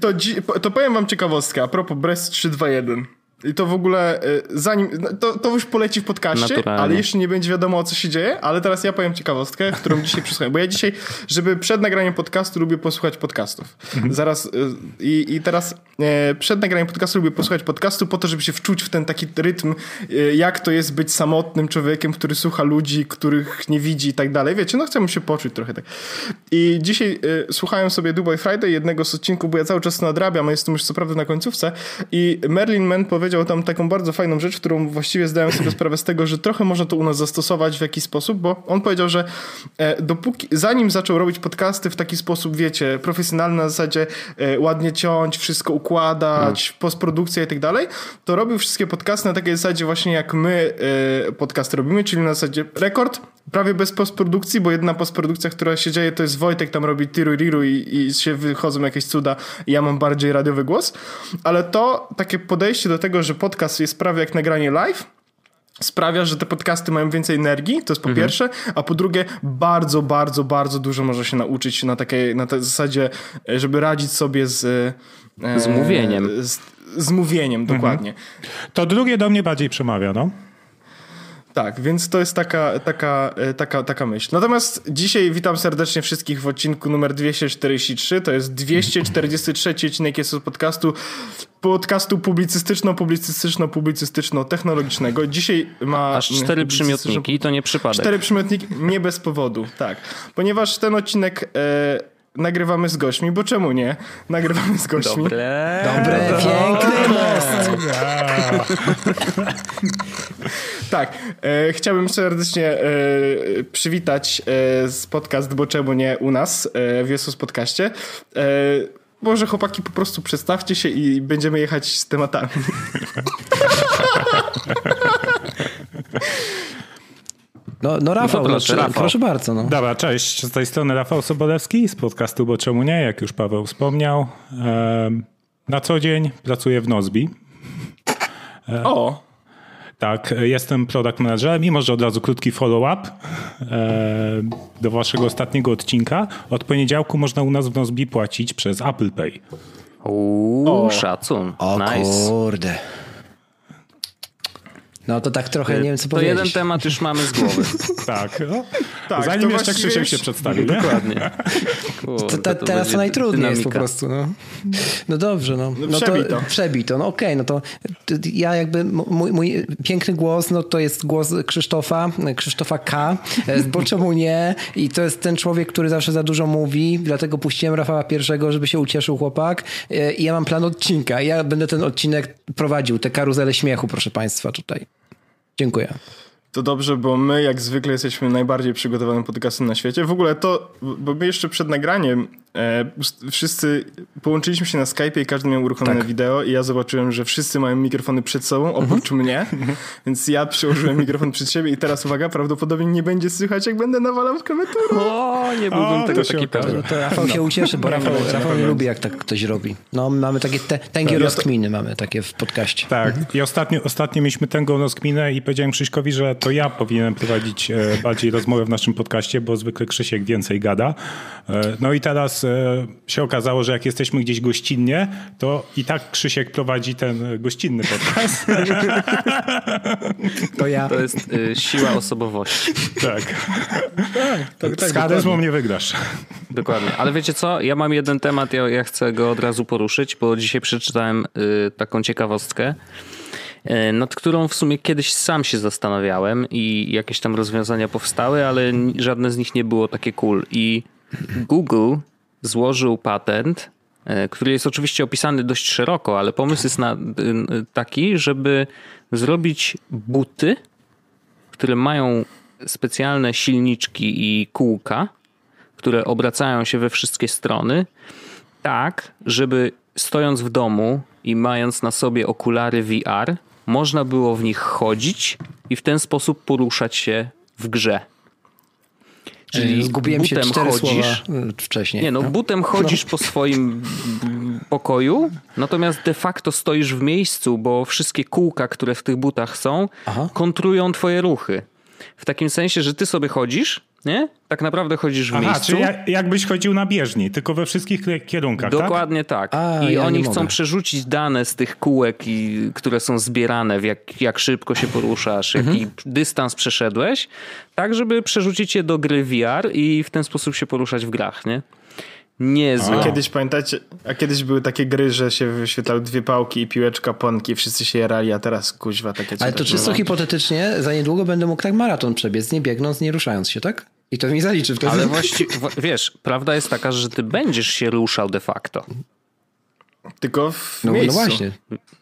to, to powiem wam ciekawostkę a propos Brest 321. I to w ogóle, y, zanim, no, to, to już poleci w podcaście, Naturalnie. ale jeszcze nie będzie wiadomo o co się dzieje, ale teraz ja powiem ciekawostkę, którą dzisiaj przysłuchałem, bo ja dzisiaj, żeby przed nagraniem podcastu lubię posłuchać podcastów. Mhm. Zaraz y, i, i teraz e, przed nagraniem podcastu lubię posłuchać podcastu po to, żeby się wczuć w ten taki rytm, jak to jest być samotnym człowiekiem, który słucha ludzi, których nie widzi i tak dalej. Wiecie, no chcę mu się poczuć trochę tak. I dzisiaj słuchałem sobie Dubai Friday, jednego z odcinków, bo ja cały czas nadrabiam, a jestem już co prawda na końcówce i Merlin Mann powiedział powiedział tam taką bardzo fajną rzecz, którą właściwie zdałem sobie sprawę z tego, że trochę można to u nas zastosować w jakiś sposób, bo on powiedział, że e, dopóki, zanim zaczął robić podcasty w taki sposób, wiecie, profesjonalny na zasadzie e, ładnie ciąć, wszystko układać, hmm. postprodukcja i tak dalej, to robił wszystkie podcasty na takiej zasadzie właśnie jak my e, podcasty robimy, czyli na zasadzie rekord, prawie bez postprodukcji, bo jedna postprodukcja, która się dzieje, to jest Wojtek tam robi tiru riru i, i się wychodzą jakieś cuda i ja mam bardziej radiowy głos, ale to takie podejście do tego, że podcast jest prawie jak nagranie live, sprawia, że te podcasty mają więcej energii, to jest po mhm. pierwsze, a po drugie bardzo, bardzo, bardzo dużo może się nauczyć na takiej, na tej zasadzie, żeby radzić sobie z... E, z mówieniem. Z, z mówieniem, mhm. dokładnie. To drugie do mnie bardziej przemawia, no. Tak, więc to jest taka, taka, e, taka, taka myśl. Natomiast dzisiaj witam serdecznie wszystkich w odcinku numer 243. To jest 243 odcinek jest podcastu podcastu publicystyczno-publicystyczno-publicystyczno-technologicznego. Dzisiaj ma... Aż cztery przymiotniki, to nie przypadek. Cztery przymiotniki, nie bez powodu, tak. Ponieważ ten odcinek... E, nagrywamy z gośćmi, bo czemu nie? Nagrywamy z gośćmi. Dobre, Dobre piękny most. tak, e, chciałbym serdecznie e, przywitać e, z podcast, bo czemu nie u nas e, w Jesus Podcaście. E, może chłopaki po prostu przedstawcie się i będziemy jechać z tematami. No, no Rafał, no proszę, Rafał, proszę bardzo. No. Dobra, cześć. Z tej strony Rafał Sobolewski z podcastu Bo Czemu Nie, jak już Paweł wspomniał. Na co dzień pracuję w Nozbi. O! Tak, jestem product managerem i może od razu krótki follow-up do waszego ostatniego odcinka. Od poniedziałku można u nas w Nozbi płacić przez Apple Pay. Uuu, szacun. O nice. kurde. No to tak trochę nie wiem, co to powiedzieć. To jeden temat już mamy z głowy. tak. No. tak. Zanim jeszcze Krzysiek się przedstawi. Dokładnie. Kurde, to, to, to teraz to najtrudniej dynamika. jest po prostu. No, no dobrze, no. no, no przebij to. Przebij to, no okej, okay, no to ja jakby, mój, mój, piękny głos, no to jest głos Krzysztofa, Krzysztofa K, bo czemu nie? I to jest ten człowiek, który zawsze za dużo mówi, dlatego puściłem Rafała pierwszego, żeby się ucieszył chłopak i ja mam plan odcinka. Ja będę ten odcinek prowadził, te karuzele śmiechu, proszę państwa, tutaj. Dziękuję. To dobrze, bo my jak zwykle jesteśmy najbardziej przygotowanym podcastem na świecie. W ogóle to, bo my jeszcze przed nagraniem wszyscy połączyliśmy się na Skype i każdy miał uruchomione tak. wideo i ja zobaczyłem, że wszyscy mają mikrofony przed sobą, oprócz mhm. mnie, więc ja przyłożyłem mikrofon przed siebie i teraz uwaga, prawdopodobnie nie będzie słychać, jak będę nawalał w klawiaturę. O, nie byłbym o, tego taki pewny. To Rafał się ucieszy, bo Rafał, Rafał nie lubi, jak tak ktoś robi. No, mamy takie te, tęgie tak, rozkminy, mamy takie w podcaście. Tak, mhm. i ostatnio, ostatnio mieliśmy tęgą rozkminę i powiedziałem Krzyśkowi, że to ja powinienem prowadzić e, bardziej rozmowę w naszym podcaście, bo zwykle Krzysiek więcej gada. E, no i teraz się się okazało, że jak jesteśmy gdzieś gościnnie, to i tak Krzysiek prowadzi ten gościnny podcast. To ja. To jest y, siła osobowości. Tak. tak, tak Z charyzmą nie wygrasz. Dokładnie. Ale wiecie co? Ja mam jeden temat, ja, ja chcę go od razu poruszyć, bo dzisiaj przeczytałem y, taką ciekawostkę nad którą w sumie kiedyś sam się zastanawiałem i jakieś tam rozwiązania powstały, ale żadne z nich nie było takie cool. I Google złożył patent, e, który jest oczywiście opisany dość szeroko, ale pomysł jest na, taki, żeby zrobić buty, które mają specjalne silniczki i kółka, które obracają się we wszystkie strony, tak, żeby stojąc w domu i mając na sobie okulary VR, można było w nich chodzić i w ten sposób poruszać się w grze. Czyli Zgubiłem butem się cztery chodzisz, wcześniej. Nie, no, no. butem chodzisz no. po swoim pokoju, natomiast de facto stoisz w miejscu, bo wszystkie kółka, które w tych butach są, Aha. kontrują twoje ruchy. W takim sensie, że ty sobie chodzisz, Nie? Tak naprawdę chodzisz w Aha, miejscu. czyli jak, jakbyś chodził na bieżni, tylko we wszystkich kierunkach, Dokładnie tak. A, I ja oni chcą mogę. przerzucić dane z tych kółek, i, które są zbierane, w jak, jak szybko się poruszasz, jaki dystans przeszedłeś, tak żeby przerzucić je do gry VR i w ten sposób się poruszać w grach, nie? Niezłe. A kiedyś pamiętacie, a kiedyś były takie gry, że się wyświetlały dwie pałki i piłeczka, ponki, wszyscy się jarali, a teraz kuźwa takie Ale to czysto hipotetycznie, za niedługo będę mógł tak maraton przebiec, nie biegnąc, nie ruszając się, tak? I to mi zaliczy wtedy. Ale właściwie, wiesz, prawda jest taka, że ty będziesz się ruszał de facto. Tylko w no, no miejscu. właśnie.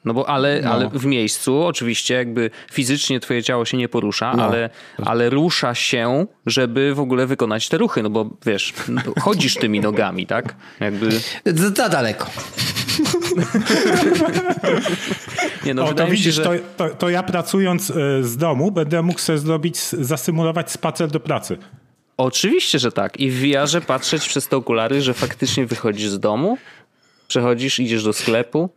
No bo ale, ale w miejscu oczywiście jakby fizycznie twoje ciało się nie porusza, No. ale, ale rusza się, żeby w ogóle wykonać te ruchy, no bo wiesz, no, chodzisz tymi nogami, tak? Jakby, Za, za daleko. nie no, O, to mi się, widzisz, że... to, to, to ja pracując e, z domu będę mógł sobie zrobić, zasymulować spacer do pracy. Oczywiście, że tak. I w VR-ze patrzeć przez te okulary, że faktycznie wychodzisz z domu, przechodzisz, idziesz do sklepu,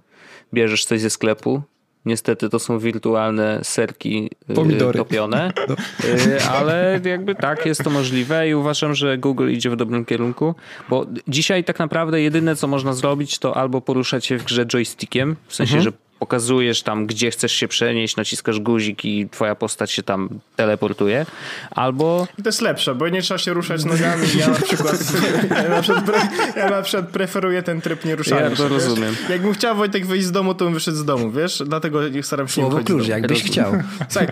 bierzesz coś ze sklepu. Niestety to są wirtualne serki y, Pomidory. topione, Y, ale jakby tak, jest to możliwe i uważam, że Google idzie w dobrym kierunku, bo dzisiaj tak naprawdę jedyne co można zrobić to albo poruszać się w grze joystickiem, w sensie, że pokazujesz tam, gdzie chcesz się przenieść, naciskasz guzik i twoja postać się tam teleportuje, albo I to jest lepsze, bo nie trzeba się ruszać nogami. Ja na przykład, ja na przykład, pre, ja na przykład preferuję ten tryb nie ruszania Ja się, to wiesz? rozumiem. Jakbym chciał Wojtek wyjść z domu, to bym wyszedł z domu, wiesz? Dlatego nie staram się nie Słowo z klucz, jakbyś chciał. Słuchaj,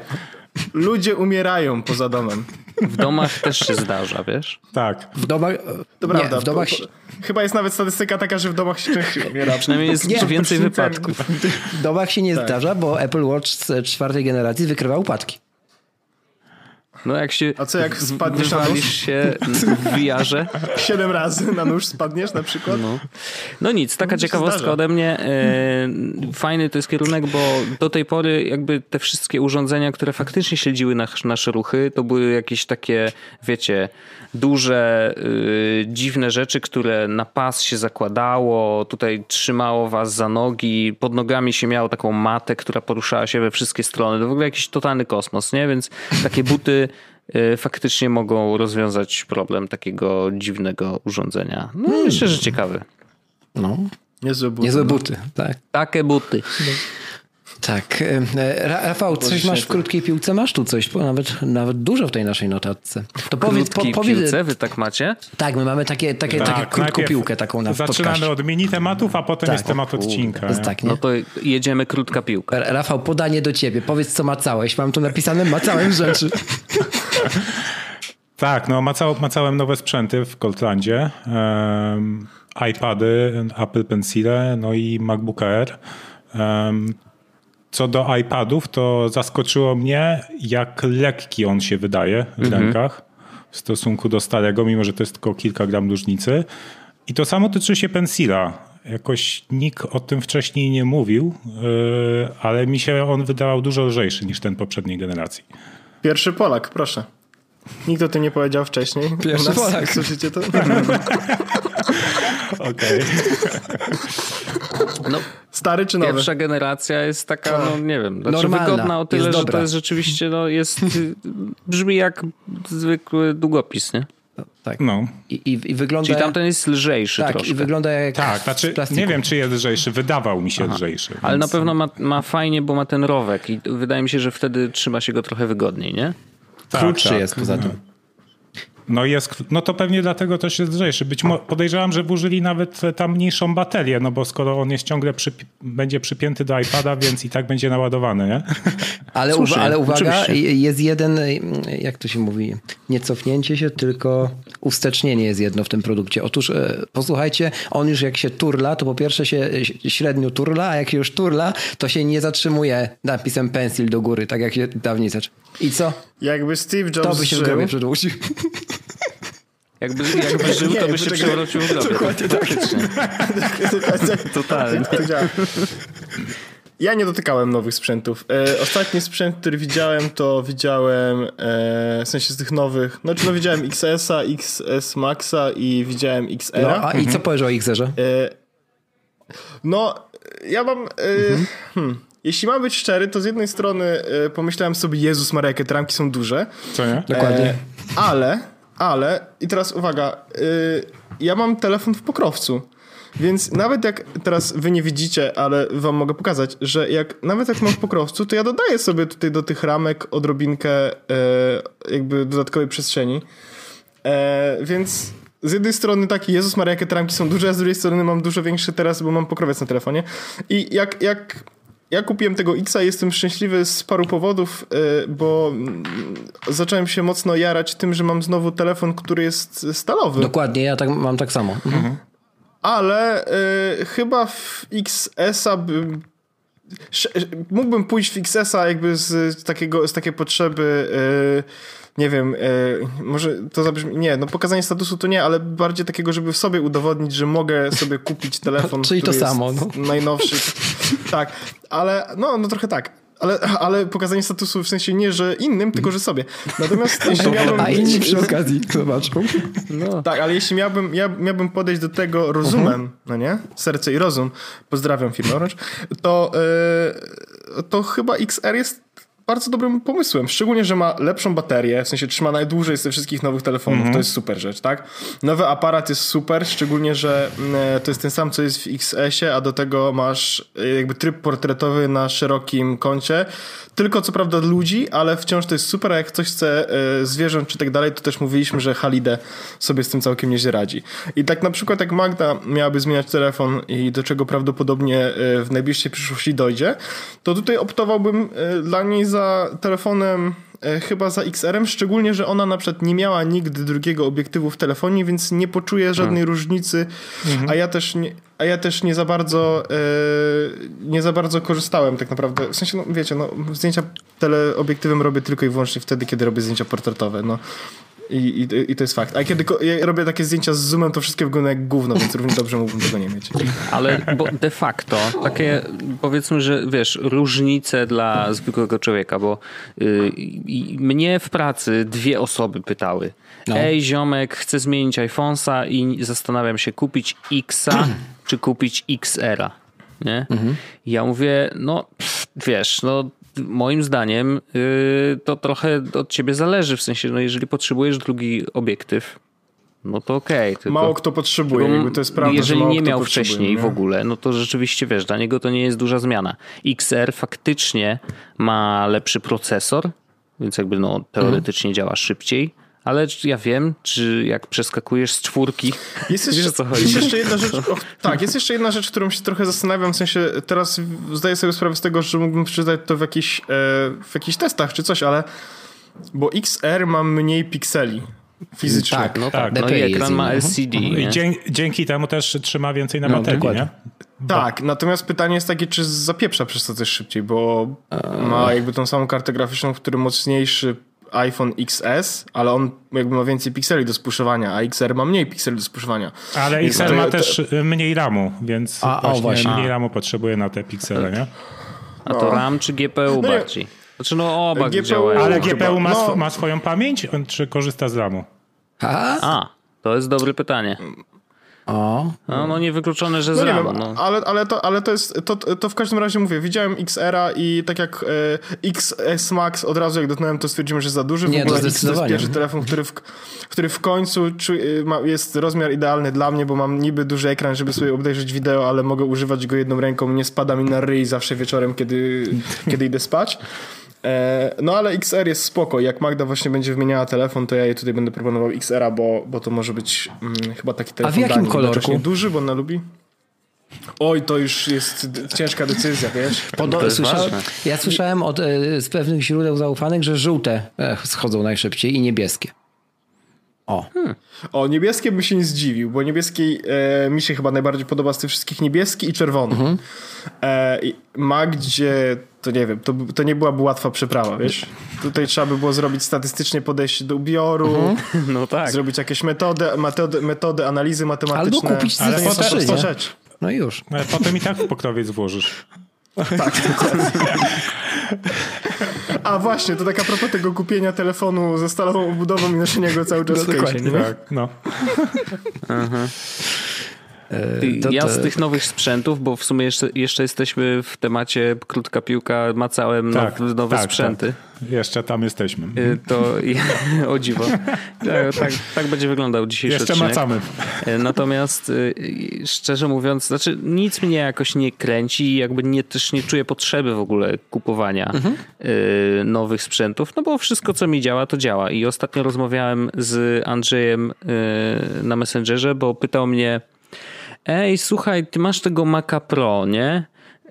ludzie umierają poza domem. w domach też się zdarza, wiesz? Tak. W domach... To nie, prawda. w domach... Po- Chyba jest nawet statystyka taka, że w domach się częściej umiera. Przynajmniej jest Nie, więcej wypadków. W domach się nie Tak. zdarza, bo Apple Watch z czwartej generacji wykrywa upadki. No jak się A co jak spadniesz na nóż? się w VR-ze, Siedem razy na nóż spadniesz na przykład? no. no nic, taka się ciekawostka ode mnie. E, fajny to jest kierunek, bo do tej pory jakby te wszystkie urządzenia, które faktycznie śledziły nasz, nasze ruchy, to były jakieś takie, wiecie, duże, y, dziwne rzeczy, które na pas się zakładało, tutaj trzymało was za nogi, pod nogami się miało taką matę, która poruszała się we wszystkie strony. To w ogóle jakiś totalny kosmos, nie? Więc takie buty faktycznie mogą rozwiązać problem takiego dziwnego urządzenia. No myślę, że ciekawy. No, Niezłe buty. niezłe buty, tak. Takie buty. Tak. E, Ra- Rafał, coś masz w krótkiej piłce? Masz tu coś, bo nawet, nawet dużo w tej naszej notatce. To powiedz, po, powiedz, piłce, wy tak macie? Tak, my mamy takie, takie, takie krótką piłkę taką na Zaczynamy podcaście. od mini tematów, a potem Tak. jest temat odcinka. Jest tak, nie? No to jedziemy krótka piłka. Rafał, podanie do ciebie. Powiedz, co macałeś. Mam tu napisane macałem rzeczy. Tak, no macał, macałem nowe sprzęty w Coltlandzie. Um, iPady, Apple Pencile, no i MacBook Air. Um, co do iPadów, to zaskoczyło mnie, jak lekki on się wydaje w rękach w stosunku do starego, mimo że to jest tylko kilka gram różnicy. I to samo tyczy się Pencila. Jakoś nikt o tym wcześniej nie mówił, yy, ale mi się on wydawał dużo lżejszy niż ten poprzedniej generacji. Pierwszy Polak, proszę. Nikt o tym nie powiedział wcześniej. Pierwszy Polak. Słyszycie to? Okej. No, Stary czy nowy? pierwsza generacja jest taka, no nie wiem, znaczy Normalna, wygodna o tyle, że dobra. to jest rzeczywiście, no jest, brzmi jak zwykły długopis, nie? Tak. No. I, i, i wygląda... Czyli tamten jest lżejszy tak, troszkę. i wygląda jak Tak, znaczy nie wiem, czy jest lżejszy. Wydawał mi się lżejszy. Ale na więc- pewno ma, ma fajnie, bo ma ten rowek i wydaje mi się, że wtedy trzyma się go trochę wygodniej, nie? tak, Krótszy tak. jest poza tym. No, jest, no to pewnie dlatego też jest lżejszy. Być mo- podejrzewam, że włożyli nawet tam mniejszą baterię, no bo skoro on jest ciągle przypi- będzie przypięty do iPada, więc i tak będzie naładowany, nie? Ale, Słusznie, uwa- ale uwaga, oczywiście. jest jeden, jak to się mówi, nie cofnięcie się, tylko ustecznienie jest jedno w tym produkcie. Otóż e, posłuchajcie, on już jak się turla, to po pierwsze się e, średnio turla, a jak się już turla, to się nie zatrzymuje napisem pencil do góry, tak jak się dawniej zaczął. I co? Jakby Steve To Jobs by się w żył, grobie przedłużył. Jakby, jakby żył, to by się przewrócił w grobie. Dokładnie tak. Totalnie. To działa. Ja nie dotykałem nowych sprzętów. E, ostatni sprzęt, który widziałem, to widziałem e, w sensie z tych nowych. Znaczy, no widziałem XS-a, XS Maxa i widziałem No, XR-a. a i co powiesz o Xerze? E, no, ja mam. E, hmm, jeśli mam być szczery, to z jednej strony e, pomyślałem sobie, Jezus Maria, jakie te ramki są duże. Co nie? Dokładnie. E, ale, ale, i teraz uwaga, yy, ja mam telefon w pokrowcu. Więc nawet jak teraz wy nie widzicie, ale wam mogę pokazać, że jak nawet jak mam w pokrowcu, to ja dodaję sobie tutaj do tych ramek odrobinkę e, jakby dodatkowej przestrzeni. E, więc z jednej strony taki Jezus Maria, jakie te ramki są duże, a z drugiej strony mam dużo większe teraz, bo mam pokrowiec na telefonie. I jak, jak ja kupiłem tego Xa, jestem szczęśliwy z paru powodów, e, bo zacząłem się mocno jarać tym, że mam znowu telefon, który jest stalowy. Dokładnie, ja tak, mam tak samo. Mhm ale y, chyba w XS-a bym mógłbym pójść w XS-a jakby z, takiego, z takiej potrzeby y, nie wiem, y, może to zabrzmi, nie, no pokazanie statusu to nie, ale bardziej takiego, żeby w sobie udowodnić, że mogę sobie kupić telefon, Czyli to samo, no. najnowszy. tak, ale no, no trochę tak. Ale, ale pokazanie statusu w sensie nie, że innym, tylko że sobie. Natomiast jeśli miałbym... A inni przy okazji zobaczą. No. Tak, ale jeśli miałbym, ja, miałbym podejść do tego rozumem, uh-huh. no nie? Serce i rozum, pozdrawiam firmę Orange, to, yy, to chyba XR jest bardzo dobrym pomysłem. Szczególnie, że ma lepszą baterię, w sensie trzyma najdłużej z tych wszystkich nowych telefonów. Mm -hmm. To jest super rzecz, tak? Nowy aparat jest super, szczególnie, że mm, to jest ten sam, co jest w XS-ie, a do tego masz e, jakby tryb portretowy na szerokim kącie. Tylko co prawda ludzi, ale wciąż to jest super, a jak ktoś chce e, zwierząt czy tak dalej, to też mówiliśmy, że Halide sobie z tym całkiem nieźle radzi. I tak na przykład jak Magda miałaby zmieniać telefon i do czego prawdopodobnie e, w najbliższej przyszłości dojdzie, to tutaj optowałbym dla niej za za telefonem e, chyba za XR-em, szczególnie, że ona na przykład nie miała nigdy drugiego obiektywu w telefonie, więc nie poczuje żadnej hmm. różnicy, mhm. a ja też nie, a ja też nie za bardzo e, nie za bardzo korzystałem tak naprawdę. W sensie, no wiecie, no, zdjęcia teleobiektywem robię tylko i wyłącznie wtedy, kiedy robię zdjęcia portretowe. No. I, i, I, to jest fakt. A kiedy ja robię takie zdjęcia z zoomem, to wszystkie wyglądają jak gówno, więc równie dobrze mógłbym tego nie mieć. Ale bo de facto takie powiedzmy, że wiesz, różnice dla zwykłego człowieka, bo yy, mnie w pracy dwie osoby pytały. No. Ej, ziomek, chcę zmienić iPhone'a i zastanawiam się kupić Xa czy kupić XR-a. Nie? Mhm. Ja mówię, no wiesz, no moim zdaniem yy, to trochę od ciebie zależy, w sensie, no jeżeli potrzebujesz drugi obiektyw, no to okej. Okay, mało kto potrzebuje, jakby to jest prawda, Jeżeli nie miał wcześniej nie? w ogóle, no to rzeczywiście, wiesz, dla niego to nie jest duża zmiana. XR faktycznie ma lepszy procesor, więc jakby no teoretycznie mhm. działa szybciej, ale ja wiem, czy jak przeskakujesz z czwórki, jest jeszcze, wiesz co chodzi. Jest jeszcze jedna rzecz, o, tak, jest jeszcze jedna rzecz, którą się trochę zastanawiam, w sensie teraz zdaję sobie sprawę z tego, że mógłbym przeczytać to w, jakiś, e, w jakichś testach czy coś, ale bo XR ma mniej pikseli fizycznie. Tak, no tak. tak. No i ekran ma LCD. I dzięki, dzięki temu też trzyma więcej na no, baterii, nie? Tak, natomiast pytanie jest takie, czy zapieprza przez to też szybciej, bo ma jakby tą samą kartę graficzną, który mocniejszy iPhone XS, ale on jakby ma więcej pikseli do spuszowania, a XR ma mniej pikseli do spuszowania. Ale XR to, ma to, też mniej RAMu, więc a, właśnie, o, właśnie. mniej RAMu potrzebuje na te piksele, nie? A to no. RAM czy GPU no bardziej? Znaczy no oba GPU, działają. Ale GPU ma, no. ma swoją pamięć, czy korzysta z RAMu? A? a, to jest dobre pytanie. O. No, no niewykluczone, że no, z no. Ale, ale, to, ale to jest, to, to w każdym razie mówię, widziałem XR-a i tak jak e, XS Max od razu jak dotknąłem, to stwierdziłem, że za duży. W Nie, ogóle to, to jest pierwszy telefon, który w, który w końcu czu, y, ma, jest rozmiar idealny dla mnie, bo mam niby duży ekran, żeby sobie obejrzeć wideo, ale mogę używać go jedną ręką, nie spada mi na ryj zawsze wieczorem, kiedy, kiedy idę spać. E, no ale XR jest spoko. Jak Magda właśnie będzie wymieniała telefon, to ja jej tutaj będę proponował XR-a, bo, bo to może być hmm, chyba taki telefon. A w jakim kolorku? duży, bo ona lubi. Oj, to już jest ciężka decyzja, wiesz? Podo- słysza- ja słyszałem od, e, z pewnych źródeł zaufanych, że żółte e, schodzą najszybciej i niebieskie. O. Hmm. O, niebieskie bym się nie zdziwił, bo niebieski e, mi się chyba najbardziej podoba z tych wszystkich niebieski i czerwony. Mhm. E, Magdzie, to nie wiem, to, to nie byłaby łatwa przeprawa, wiesz? Tutaj trzeba by było zrobić statystycznie podejście do ubioru, mhm. no tak. zrobić jakieś metody, metody, metody analizy matematyczne. Albo kupić Ale to trzy, rzecz. No już. Ale potem i tak w pokrowiec włożysz. Tak, A właśnie, to tak a propos tego kupienia telefonu ze stalową obudową i noszenia go cały czas no, w Tak, no. To, ja z tych nowych sprzętów, bo w sumie jeszcze, jeszcze jesteśmy w temacie krótka piłka, macałem tak, now, nowe tak, sprzęty. Tak. Jeszcze tam jesteśmy. To o dziwo. Tak, tak, tak, będzie wyglądał dzisiejszy jeszcze odcinek. macamy. Natomiast szczerze mówiąc, znaczy nic mnie jakoś nie kręci, jakby nie, też nie czuję potrzeby w ogóle kupowania mhm. nowych sprzętów, no bo wszystko co mi działa, to działa. I ostatnio rozmawiałem z Andrzejem na Messengerze, bo pytał mnie ej, słuchaj, ty masz tego Maca Pro, nie?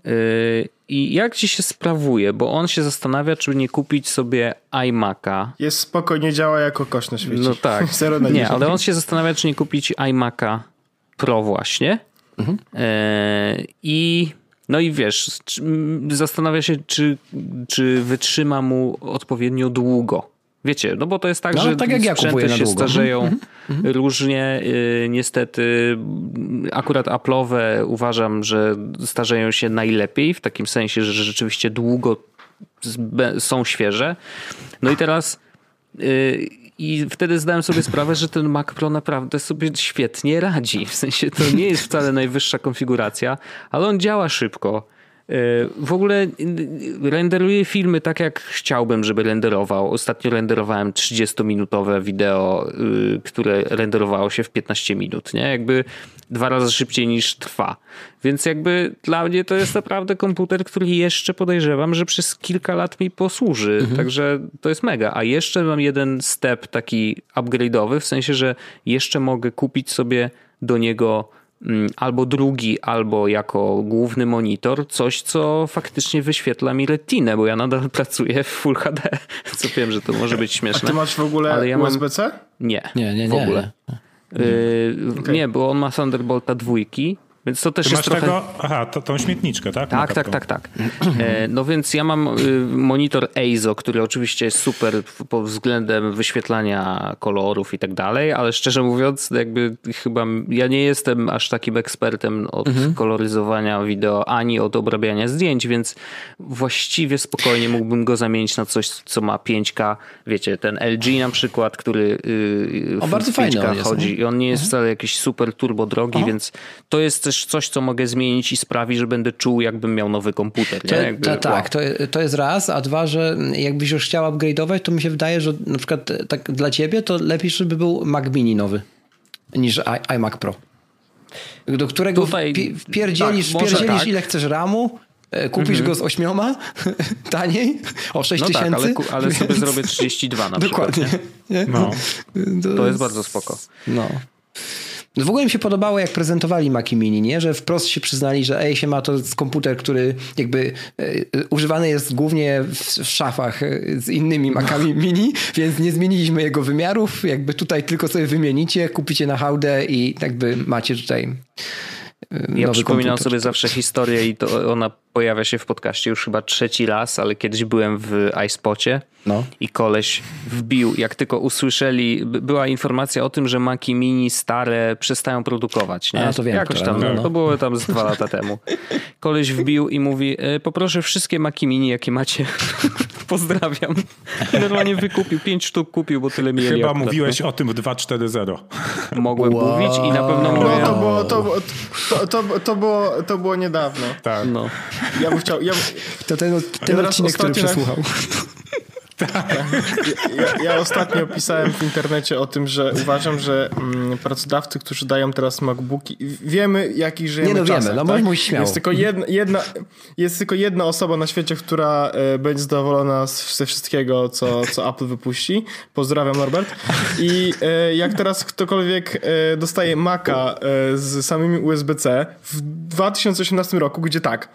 Yy, I jak ci się sprawuje? Bo on się zastanawia, czy nie kupić sobie iMac'a. Jest spokojnie, działa jako kosz na świecie. No tak. nie, ale on się zastanawia, czy nie kupić iMac'a Pro właśnie. Mhm. Yy, I no i wiesz, zastanawia się, czy, czy wytrzyma mu odpowiednio długo. Wiecie, no bo to jest tak, no, że tak jak ja sprzęty się starzeją mm -hmm. różnie. Yy, niestety akurat Apple'owe uważam, że starzeją się najlepiej, w takim sensie, że rzeczywiście długo są świeże. No i teraz yy, i wtedy zdałem sobie sprawę, że ten Mac Pro naprawdę sobie świetnie radzi. W sensie to nie jest wcale najwyższa konfiguracja, ale on działa szybko w ogóle renderuję filmy tak, jak chciałbym, żeby renderował. Ostatnio renderowałem 30-minutowe wideo, y, które renderowało się w 15 minut, nie? Jakby dwa razy szybciej niż trwa. Więc jakby dla mnie to jest naprawdę komputer, który jeszcze podejrzewam, że przez kilka lat mi posłuży. Mhm. Także to jest mega. A jeszcze mam jeden step taki upgrade'owy, w sensie, że jeszcze mogę kupić sobie do niego albo drugi, albo jako główny monitor, coś, co faktycznie wyświetla mi retinę, bo ja nadal pracuję w Full HD, co wiem, że to może być śmieszne. A ty masz w ogóle ja USB-C? Mam... Nie, nie, nie, w ogóle. Nie. Yy, okay. nie, bo on ma Thunderbolta dwójki, więc to też Ty jest trochę... Tego, aha, to, tą śmietniczkę, tak? Tak, tak, tak, tak. E, no więc ja mam y, monitor EIZO, który oczywiście jest super pod względem wyświetlania kolorów i tak dalej, ale szczerze mówiąc, jakby chyba ja nie jestem aż takim ekspertem od mhm. koloryzowania wideo, ani od obrabiania zdjęć, więc właściwie spokojnie mógłbym go zamienić na coś, co ma 5K. Wiecie, ten LG na przykład, który y, o, bardzo 5K chodzi i on nie jest mhm. wcale jakiś super turbo drogi, Aha. więc to jest też coś, co mogę zmienić i sprawi, że będę czuł, jakbym miał nowy komputer. To, Jakby, to, tak, wow. to, to jest raz, a dwa, że jakbyś już chciał upgrade'ować, to mi się wydaje, że na przykład tak dla ciebie to lepiej, żeby był Mac Mini nowy niż iMac Pro. Do którego Tutaj, wpierdzielisz, tak, wpierdzielisz tak. ile chcesz RAMu, e, Kupisz mhm. go z ośmioma taniej o 6 no tysięcy. Tak, ale, ale sobie zrobię 32 na Dokładnie. przykład. Dokładnie. No. To, to jest bardzo spoko. No. No w ogóle mi się podobało, jak prezentowali Maci Mini, nie? że wprost się przyznali, że ej, się ma to komputer, który jakby e, używany jest głównie w, w szafach e, z innymi Macami no. Mini, więc nie zmieniliśmy jego wymiarów. Jakby tutaj tylko sobie wymienicie, kupicie na hałdę i jakby macie tutaj ja przypominam komputer. sobie zawsze historię i to ona pojawia się w podcaście już chyba trzeci raz, ale kiedyś byłem w iSpocie no. i koleś wbił, jak tylko usłyszeli, była informacja o tym, że Maki Mini stare przestają produkować. Nie? A, to wiem. Jakoś tam, no, no. to było tam z dwa lata temu. Koleś wbił i mówi, e, poproszę wszystkie Maki Mini, jakie macie. Pozdrawiam. I normalnie wykupił, pięć sztuk kupił, bo tyle mieli. Chyba mówiłeś o tym w 2.4.0. Mogłem wow. mówić i na pewno mówię... No, to, było, to, to, to, to, było, to było niedawno. Tak. No. Ja bym chciał... Ja, to ten, ten odcinek, który przesłuchał. Tak. Ja, ja, ostatnio pisałem w internecie o tym, że uważam, że mm, pracodawcy, którzy dają teraz MacBooki, wiemy jakich żyjemy Nie no czasach, wiemy, no tak? mój śmiało. Jest tylko, jedna, jedna, jest tylko jedna osoba na świecie, która e, będzie zadowolona ze wszystkiego, co, co Apple wypuści. Pozdrawiam Norbert. I e, jak teraz ktokolwiek e, dostaje Maca z samymi USB-C w 2018 roku, gdzie tak,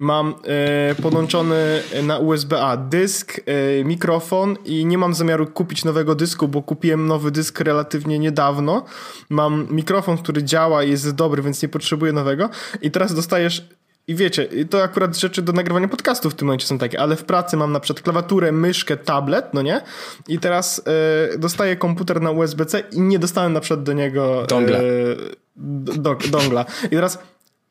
mam e, podłączony na USB-A dysk, e, mikrofon i nie mam zamiaru kupić nowego dysku, bo kupiłem nowy dysk relatywnie niedawno. Mam mikrofon, który działa i jest dobry, więc nie potrzebuję nowego. I teraz dostajesz i wiecie, to akurat rzeczy do nagrywania podcastów w tym momencie są takie, ale w pracy mam na przykład klawiaturę, myszkę, tablet, no nie? I teraz e, dostaję komputer na USB-C i nie dostałem na przykład do niego dongla. Do, dongla. I teraz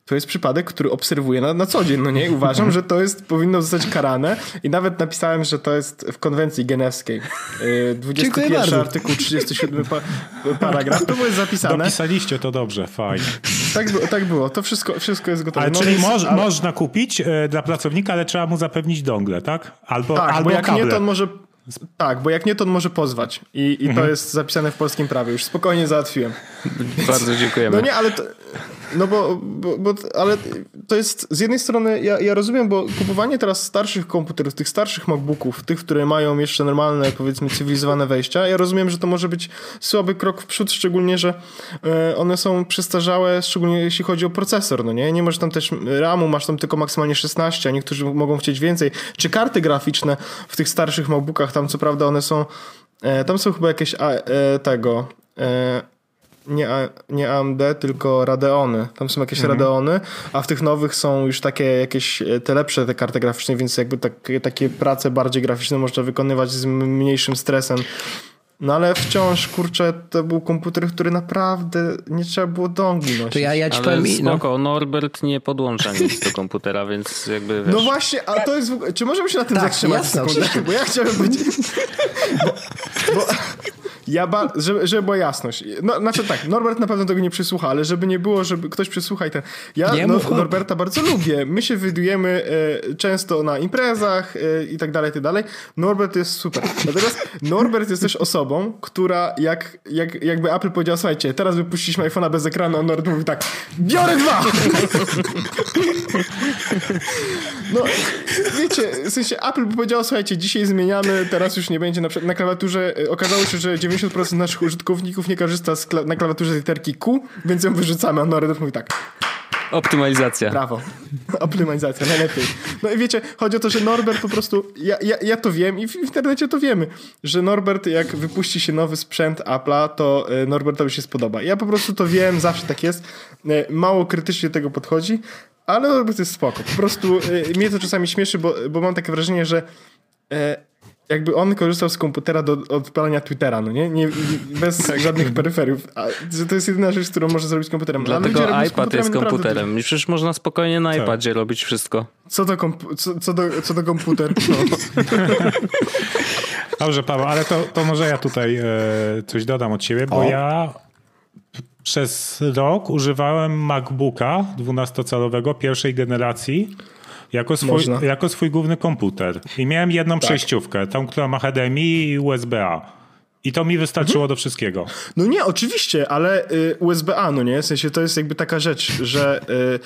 to jest przypadek, który obserwuję na, na co dzień, no nie? Uważam, że to jest, powinno zostać karane i nawet napisałem, że to jest w konwencji genewskiej. 21 y, artykuł, 37 pa, paragraf, to było zapisane. Dopisaliście to dobrze, fajnie. Tak, tak było, to wszystko, wszystko jest gotowe. Ale no czyli więc, moż, ale... można kupić e, dla pracownika, ale trzeba mu zapewnić dongle, tak? Albo, tak, albo bo jak kable. nie, to on może tak, bo jak nie, to on może pozwać. I, i mhm. to jest zapisane w polskim prawie. Już spokojnie załatwiłem. Bardzo dziękujemy. No nie, ale to, no bo, bo, bo, ale to jest z jednej strony, ja, ja rozumiem, bo kupowanie teraz starszych komputerów, tych starszych MacBooków, tych, które mają jeszcze normalne, powiedzmy, cywilizowane wejścia, ja rozumiem, że to może być słaby krok w przód, szczególnie, że e, one są przestarzałe, szczególnie jeśli chodzi o procesor, no nie? Nie masz tam też RAMu, masz tam tylko maksymalnie 16, a niektórzy mogą chcieć więcej. Czy karty graficzne w tych starszych MacBookach, tam co prawda one są, e, tam są chyba jakieś e, tego nie, nie AMD, tylko Radeony. Tam są jakieś mhm. Radeony, a w tych nowych są już takie jakieś e, te lepsze te karty graficzne, więc jakby tak, takie prace bardziej graficzne można wykonywać z mniejszym stresem. No ale wciąż, kurczę, to był komputer, który naprawdę nie trzeba było dongli nosić. To ja, ja ci ale powiem... Spoko, no. Norbert nie podłącza nic do komputera, więc jakby wiesz... No właśnie, a to jest... Czy możemy się na tym tak, zatrzymać jasne, Bo ja chciałem być... bo, bo, ja ba... żeby, żeby była jasność. No, znaczy tak, Norbert na pewno tego nie przysłucha, ale żeby nie było, żeby ktoś przysłucha i ten... Ja nie, no, Norberta bardzo lubię. My się widujemy e, często na imprezach e, i tak dalej, i tak dalej. Norbert jest super. Natomiast Norbert jest też osobą, która jak, jak, jakby Apple powiedział, słuchajcie, teraz wypuściliśmy iPhone'a bez ekranu, a Norbert mówi tak, biorę dwa! no, wiecie, w sensie Apple by powiedział, słuchajcie, dzisiaj zmieniamy, teraz już nie będzie na, na klawiaturze, e, okazało się, że 90 90% naszych użytkowników nie korzysta kla na klawiaturze literki Q, więc ją wyrzucamy, a Norbert mówi tak. Optymalizacja. Brawo. Optymalizacja, najlepiej. No i wiecie, chodzi o to, że Norbert po prostu, ja, ja, ja to wiem i w internecie to wiemy, że Norbert jak wypuści się nowy sprzęt Apple'a, to e, Norbertowi się spodoba. Ja po prostu to wiem, zawsze tak jest. E, mało krytycznie do tego podchodzi, ale Norbert jest spoko. Po prostu e, mnie to czasami śmieszy, bo, bo mam takie wrażenie, że jakby on korzystał z komputera do odpalania Twittera, no nie? nie bez tak. żadnych peryferiów. A, to jest jedyna rzecz, którą może zrobić komputerem. Dlatego iPad jest komputerem. I przecież można spokojnie na co? iPadzie robić wszystko. Co do, komp- co, co, do, co do komputer? No. Dobrze, Paweł, ale to, to może ja tutaj e, coś dodam od siebie, bo o. ja przez rok używałem MacBooka 12-calowego pierwszej generacji jako swój, jako swój główny komputer. I miałem jedną tak. przejściówkę, tą, która ma HDMI i USB-A. I to mi wystarczyło mhm. do wszystkiego. No nie, oczywiście, ale y, USB-A, no nie? W sensie to jest jakby taka rzecz, że y,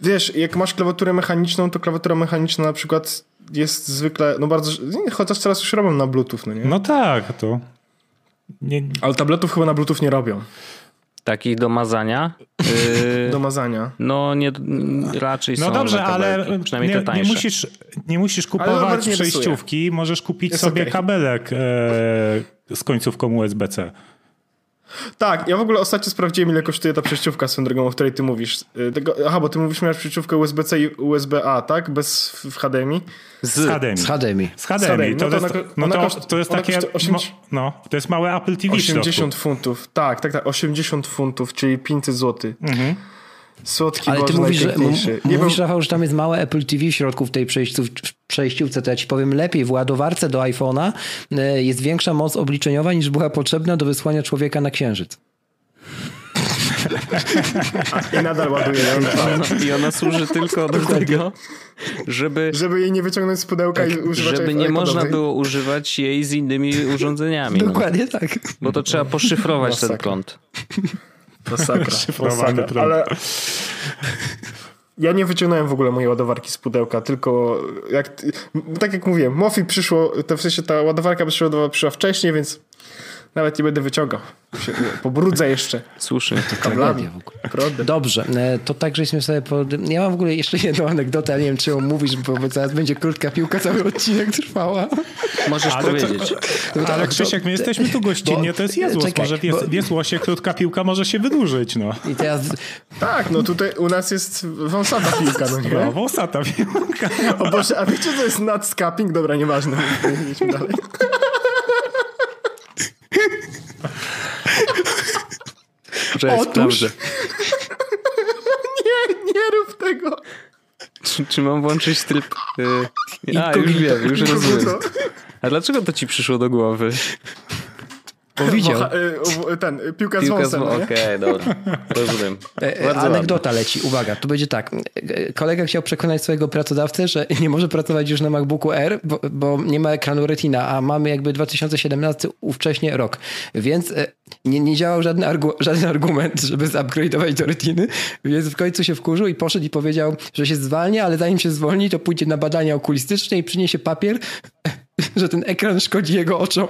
wiesz, jak masz klawiaturę mechaniczną, to klawiatura mechaniczna na przykład jest zwykle, no bardzo, chociaż teraz już robią na Bluetooth, no nie? No tak, to... Nie... Ale tabletów chyba na Bluetooth nie robią. Takich do mazania? Yy, do mazania. No nie, raczej no są. No dobrze, ale przynajmniej nie, te tańsze. Nie musisz, nie musisz kupować przejściówki, możesz kupić Jest sobie okay. kabelek e, z końcówką USB-C. Tak, ja w ogóle ostatnio sprawdziłem, ile kosztuje ta przejściówka swoją drogą, o której ty mówisz. Y, tego, aha, bo ty mówisz, miałeś przejściówkę USB-C i USB-A, tak? Bez w HDMI? Z, z HDMI. Z HDMI. Z HDMI. To, no to, jest, no to, to jest takie, 80, no, to jest małe Apple TV 80 funtów, tak, tak, tak, 80 funtów, czyli 500 zł. Mhm. Słodki Ale ty mówisz, że, mówisz, Rafał, że tam jest małe Apple TV w środku w tej przejściówce, to ja ci powiem lepiej. W ładowarce do iPhone'a e, jest większa moc obliczeniowa niż była potrzebna do wysłania człowieka na Księżyc. I nadal ładuje. Ona, I ona służy tylko do tego, żeby... Żeby jej nie wyciągnąć z pudełka tak, i używać Żeby nie można było używać jej z innymi urządzeniami. No. Dokładnie no. tak. Bo to trzeba poszyfrować Masakra. ten prąd. Masakra. Masakra. Ale ja nie wyciągnąłem w ogóle mojej ładowarki z pudełka, tylko jak, tak jak mówiłem, Mofi przyszło, to w sensie ta ładowarka przyszła, przyszła wcześniej, więc nawet nie będę wyciągał. Pobrudzę jeszcze. Słusznie. Kablami. Dobrze, e, to tak, żeśmy sobie... Pod... Ja mam w ogóle jeszcze jedną anegdotę, ale nie wiem, czy ją mówisz, bo zaraz będzie krótka piłka, cały odcinek trwała. Możesz ale powiedzieć. To, ale Krzysiek, my jesteśmy tu gościnnie, to jest Jezłos. Czekaj, może w, Jez, w Jezłosie krótka piłka może się wydłużyć, no. I teraz... Tak, no tutaj u nas jest wąsata piłka, no nie? No, wąsata piłka. O Boże, a wiecie, co jest nutscapping? Dobra, nieważne. Idźmy dalej. Że Otóż... sprawdzę. nie, tego. Czy, czy mam włączyć tryb... Yy, a, już wiem, już rozumiem. A dlaczego to ci przyszło do głowy? Powiedział. Y, ten, piłka, piłka z wąsem. Okej, okay, dobra. Rozumiem. E, Bardzo Anegdota ładnie. leci. Uwaga, tu będzie tak. E, kolega chciał przekonać swojego pracodawcę, że nie może pracować już na MacBooku R, bo, bo nie ma ekranu Retina, a mamy jakby 2017 ówcześnie rok. Więc e, nie, nie działał żaden, argu, żaden argument, żeby zupgrade'ować do Retiny, więc w końcu się wkurzył i poszedł i powiedział, że się zwalnia, ale zanim się zwolni, to pójdzie na badania okulistyczne i przyniesie papier, że ten ekran szkodzi jego oczom.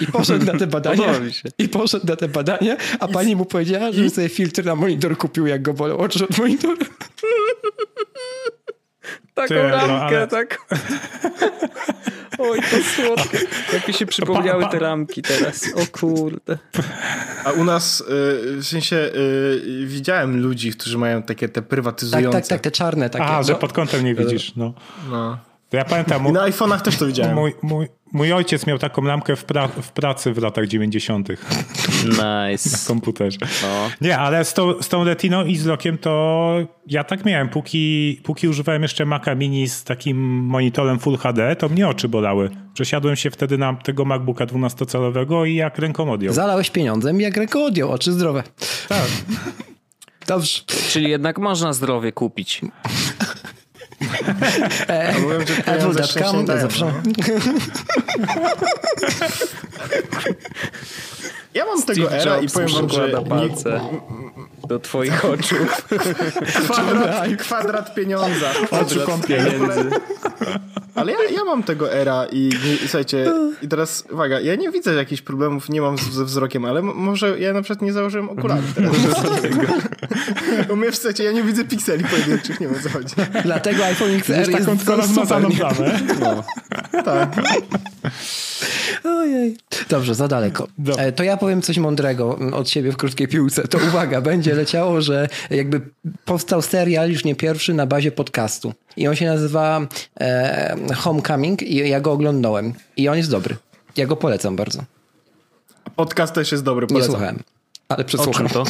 I poszedł na te badania. I poszedł na te badania, a I pani mu powiedziała, że sobie filtr na monitor kupił, jak go bolą oczy od monitora. Taką Ty, lampkę, no, ale... tak. Oj, to słodkie. Jak mi się przypomniały te ramki teraz. O kurde. A u nas, y, w sensie, y, widziałem ludzi, którzy mają takie te prywatyzujące. Tak, tak, tak, te czarne takie. A, no. że pod kątem nie widzisz, no. no. To ja pamiętam... I na iPhone'ach też to widziałem. Mój, mój, mój ojciec miał taką lampkę w, pra w pracy w latach 90. Nice. Na komputerze. No. Nie, ale z tą, z tą Retiną i z Lockiem to ja tak miałem. Póki, póki używałem jeszcze Maca Mini z takim monitorem Full HD, to mnie oczy bolały. Przesiadłem się wtedy na tego MacBooka 12-calowego i jak ręką odjął. Zalałeś pieniądzem jak ręką odjął. Oczy zdrowe. Tak. Dobrze. Czyli jednak można zdrowie kupić. E, mówiłem, że Apple.com, zapraszam. Ja mam Steve tego era i powiem wam, że... palce do twoich oczu. Kwadrat, kwadrat pieniądza. Oczu pieniędzy. Ale ja, ja mam tego era i, i słuchajcie, i teraz uwaga, ja nie widzę jakichś problemów, nie mam ze wzrokiem, ale może ja na przykład nie założyłem okularów teraz. Bo mnie, słuchajcie, ja nie widzę pikseli pojedynczych, nie wiem co chodzi. Dlatego iPhone XR jest taką rozmazaną plamę. No. Tak. Ojej. Dobrze, za daleko. Dobrze. E, to ja powiem coś mądrego od siebie w krótkiej piłce. To uwaga, będzie leciało, że jakby powstał serial już nie pierwszy na bazie podcastu. I on się nazywa e, Homecoming i ja go oglądałem. I on jest dobry. Ja go polecam bardzo. Podcast też jest dobry, polecam. Nie słuchałem, ale przesłucham. to?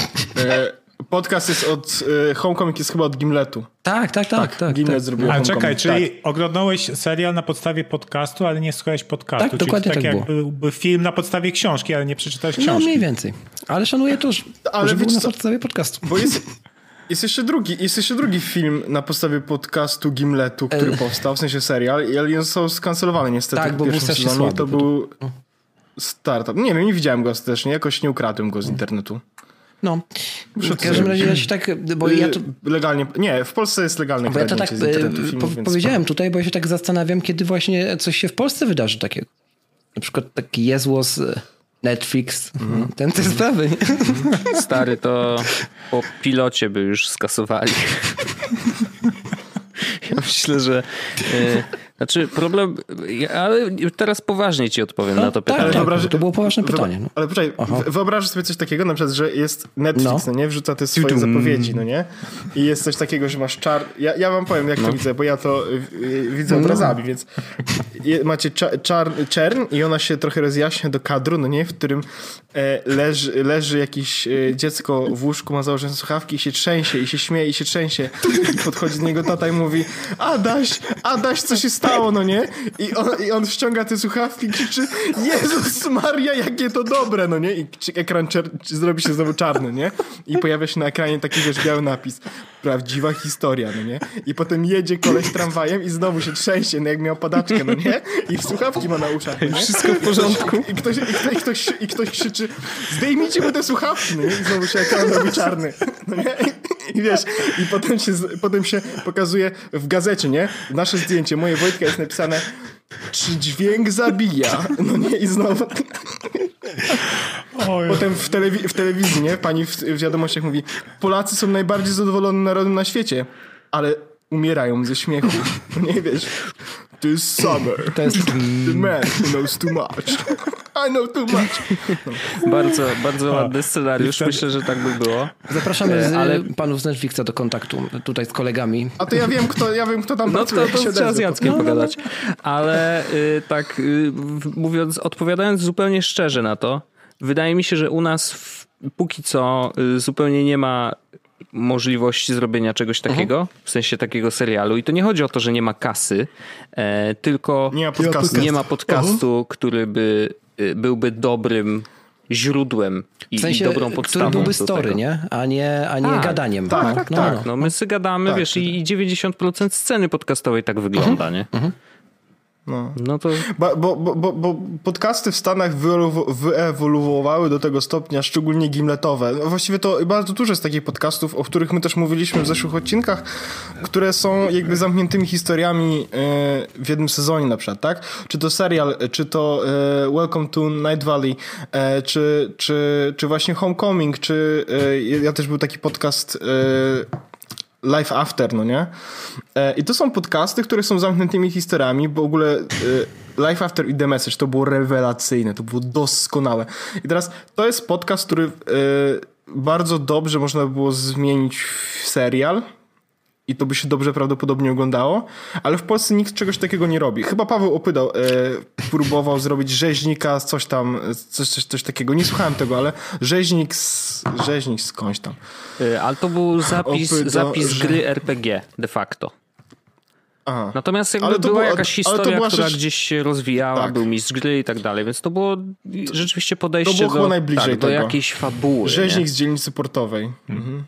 Podcast jest od. Y, Homecoming jest chyba od Gimletu. Tak, tak, tak. tak, tak Gimlet tak. zrobił A czekaj, czyli tak. oglądałeś serial na podstawie podcastu, ale nie słuchałeś podcastu. Tak, czyli dokładnie tak, tak jakby film na podstawie książki, ale nie przeczytałeś no, książki. No mniej więcej. Ale szanuję to, że, ale był na podstawie podcastu. Bo jest, jest jeszcze drugi, jest jeszcze drugi film na podstawie podcastu Gimletu, który e... powstał, w sensie serial, ale on został skancelowany niestety. Tak, bo był strasznie słaby. To był startup. Nie wiem, nie widziałem go ostatecznie, jakoś nie ukradłem go z internetu. No, w każdym razie ja się tak, bo ja to... Legalnie, nie, w Polsce jest legalne bo ja to tak filmów, po, powiedziałem tutaj, bo ja się tak zastanawiam, kiedy właśnie coś się w Polsce wydarzy takiego. Na przykład taki Jezłos, Netflix, mm. ten te sprawy. Stary, to po pilocie by już skasowali. Ja myślę, że znaczy problem, ale teraz poważnie ci odpowiem no, na to tak, pytanie. Tak, tak, to było poważne pytanie. No. Ale poczekaj, wyobrażasz sobie coś takiego, na przykład, że jest Netflix, no, no nie? Wrzuca te swoje zapowiedzi, no nie? I jest coś takiego, że masz czar... Ja, ja wam powiem, jak no. to widzę, bo ja to y, y, widzę no. obrazami, więc macie czar, czern i ona się trochę rozjaśnia do kadru, no nie? W którym e, leży, leży jakieś e, dziecko w łóżku, ma założone słuchawki i się trzęsie, i się śmieje, i się trzęsie. I podchodzi do niego tata i mówi Adaś, Adaś, co się stało? Stało, no nie? I on, I on ściąga te słuchawki i krzyczy Jezus Maria, jakie to dobre, no nie? I ekran zrobi się znowu czarny, nie? I pojawia się na ekranie taki wiesz, biały napis. Prawdziwa historia, no nie? I potem jedzie koleś tramwajem i znowu się trzęsie, no jak miał padaczkę, no nie? I słuchawki ma na uszach, no nie? Wszystko w porządku. I ktoś, i ktoś, i ktoś, i ktoś krzyczy zdejmijcie mu te słuchawki, no nie? I znowu się ekran robi czarny, no nie? I wiesz, i potem się, potem się pokazuje w gazecie, nie? Nasze zdjęcie, moje Wojtka jest napisane czy dźwięk zabija? No nie, i znowu... Potem w, telewi w telewizji, nie? Pani w, w wiadomościach mówi Polacy są najbardziej zadowolonym narodem na świecie, ale umierają ze śmiechu. Nie wiesz. This summer. To jest... The man who knows too much. I know too much. Bardzo, bardzo ładny scenariusz. Myślę, że tak by było. Zapraszamy z, ale... panów z Netflixa do kontaktu tutaj z kolegami. A to ja wiem, kto, ja wiem, kto tam no pracuje. No to, to trzeba z Jackiem no, pogadać. Ale y, tak y, mówiąc, odpowiadając zupełnie szczerze na to, wydaje mi się, że u nas w, póki co y, zupełnie nie ma możliwości zrobienia czegoś mhm. takiego, w sensie takiego serialu. I to nie chodzi o to, że nie ma kasy, e, tylko nie ma podcastu, nie ma podcastu który by y, byłby dobrym źródłem i, w sensie, i dobrą podstawą. Który byłby story, nie? A nie, a nie tak, gadaniem. Tak, no, tak, no, tak. No. no my sobie gadamy, tak, wiesz, i 90% sceny podcastowej tak wygląda, mhm. nie? Mhm. No. no to... Bo, bo, bo, bo podcasty w Stanach wyewoluowały do tego stopnia, szczególnie gimletowe. No właściwie to bardzo dużo jest takich podcastów, o których my też mówiliśmy w zeszłych odcinkach, które są jakby zamkniętymi historiami e, w jednym sezonie na przykład, tak? Czy to serial, czy to e, Welcome to Night Valley, e, czy, czy, czy właśnie Homecoming, czy ja też był taki podcast Life After, no nie? E, I to są podcasty, które są zamkniętymi historiami, bo w ogóle e, Life After i The Message to było rewelacyjne, to było doskonałe. I teraz to jest podcast, który e, bardzo dobrze można by było zmienić w serial, i to by się dobrze prawdopodobnie oglądało, ale w Polsce nikt czegoś takiego nie robi. Chyba Paweł Opydał e, próbował zrobić rzeźnika, coś tam, coś, coś, coś takiego. Nie słuchałem tego, ale rzeźnik, z, rzeźnik skądś tam. E, ale to był zapis, zapis że... gry RPG de facto. Aha. Natomiast jakby była było, jakaś historia, była która rzecz... gdzieś się rozwijała, tak. był mistrz gry i tak dalej, więc to było rzeczywiście podejście to było do, najbliżej tak, do jakiejś fabuły. Rzeźnik nie? z dzielnicy portowej. Mhm.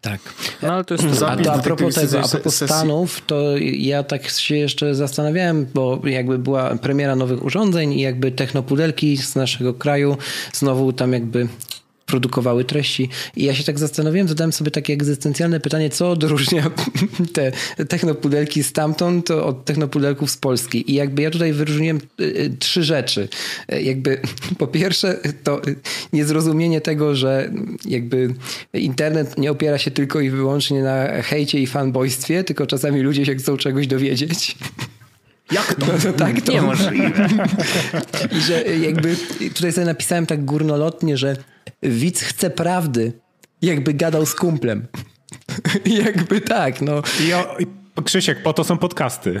Tak. No, ale to jest a, to a propos tego, a propos Stanów, to ja tak się jeszcze zastanawiałem, bo jakby była premiera nowych urządzeń i jakby technopudelki z naszego kraju znowu tam jakby produkowały treści. I ja się tak zastanowiłem, zadałem sobie takie egzystencjalne pytanie, co odróżnia te technopudelki stamtąd od technopudelków z Polski. I jakby ja tutaj wyróżniłem y, y, trzy rzeczy. Y, jakby po pierwsze to niezrozumienie tego, że jakby internet nie opiera się tylko i wyłącznie na hejcie i fanboystwie, tylko czasami ludzie się chcą czegoś dowiedzieć. Jak to? No, tak, to niemożliwe. I że jakby tutaj sobie napisałem tak górnolotnie, że widz chce prawdy, jakby gadał z kumplem. jakby tak, no. I, o, i Krzysiek, po to są podcasty.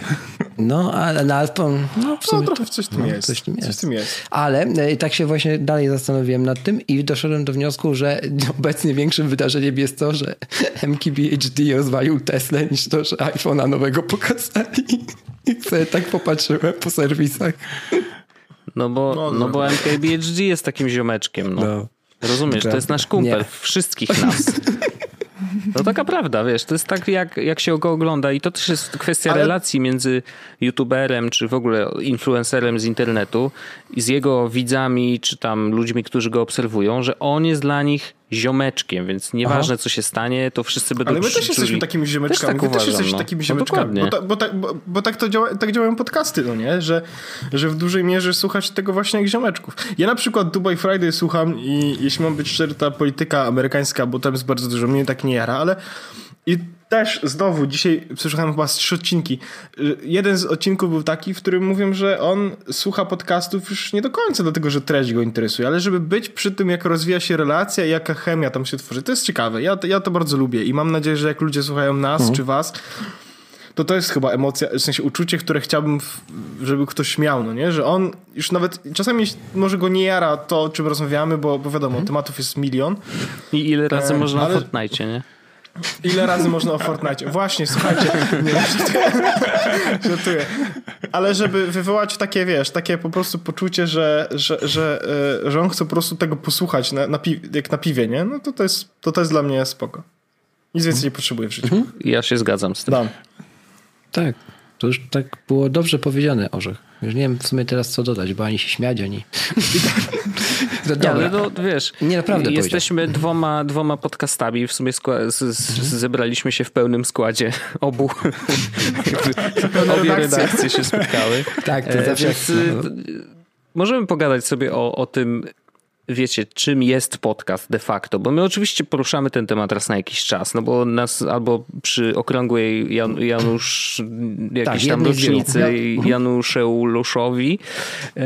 No, ale, no, ale no, w sumie no, trochę coś w tym, no, jest. Coś, tym jest. coś tym jest. Ale e, tak się właśnie dalej zastanowiłem nad tym i doszedłem do wniosku, że obecnie większym wydarzeniem jest to, że MKBHD rozwalił Tesla niż to, że iPhone'a nowego pokazali. I sobie tak popatrzyłem po serwisach. No bo, no, no, no bo MKBHD jest takim ziomeczkiem. No. Rozumiesz, to jest nasz kumpel, Nie. wszystkich nas. No taka prawda, wiesz, to jest tak jak, jak się go ogląda i to też jest kwestia Ale... relacji między youtuberem, czy w ogóle influencerem z internetu i z jego widzami, czy tam ludźmi, którzy go obserwują, że on jest dla nich ziomeczkiem, więc nieważne Aha. co się stanie, to wszyscy będą Ale my też jesteśmy takimi ziomeczkami. Też tak Wy też jesteście no. takimi no ziomeczkami. No bo, ta, bo, ta, bo, bo, tak to działa, tak działają podcasty, no nie? Że, że w dużej mierze słuchać tego właśnie jak ziomeczków. Ja na przykład Dubai Friday słucham i jeśli mam być szczery, ta polityka amerykańska, bo tam jest bardzo dużo, mnie tak nie jara, ale i też znowu dzisiaj przesłuchałem chyba trzy odcinki. Jeden z odcinków był taki, w którym mówią, że on słucha podcastów już nie do końca dlatego, że treść go interesuje, ale żeby być przy tym, jak rozwija się relacja i jaka chemia tam się tworzy. To jest ciekawe. Ja, ja to bardzo lubię i mam nadzieję, że jak ludzie słuchają nas mhm. czy was, to to jest chyba emocja, w sensie uczucie, które chciałbym, żeby ktoś miał, no nie? Że on już nawet, czasami może go nie jara to, o czym rozmawiamy, bo, bo wiadomo, mhm. tematów jest milion. I ile razy e, można ale... o Fortnite, nie? Ile razy można o Fortnite? Właśnie, słuchajcie. Nie, żartuję. Ale żeby wywołać takie, wiesz, takie po prostu poczucie, że, że, że, e, że on chce po prostu tego posłuchać na, na pi- jak na piwie, nie? No to to jest, to to jest dla mnie spoko. Nic więcej nie potrzebuję w życiu. Mhm. Ja się zgadzam z tym. Dam. Tak. To już tak było dobrze powiedziane, Orzech. Już nie wiem w sumie teraz co dodać, bo ani się śmiać, ani... nie, ale no, wiesz, nie, naprawdę jesteśmy dwoma, dwoma podcastami, w sumie z, z, zebraliśmy się w pełnym składzie obu. Obie redakcje się spotkały. Tak, to e, zawsze... Więc, no. Możemy pogadać sobie o, o tym, wiecie, czym jest podcast de facto, bo my oczywiście poruszamy ten temat raz na jakiś czas, no bo nas albo przy okrągłej Jan, Janusz jakiejś tak, tam rocznicy ja. Januszeuluszowi e,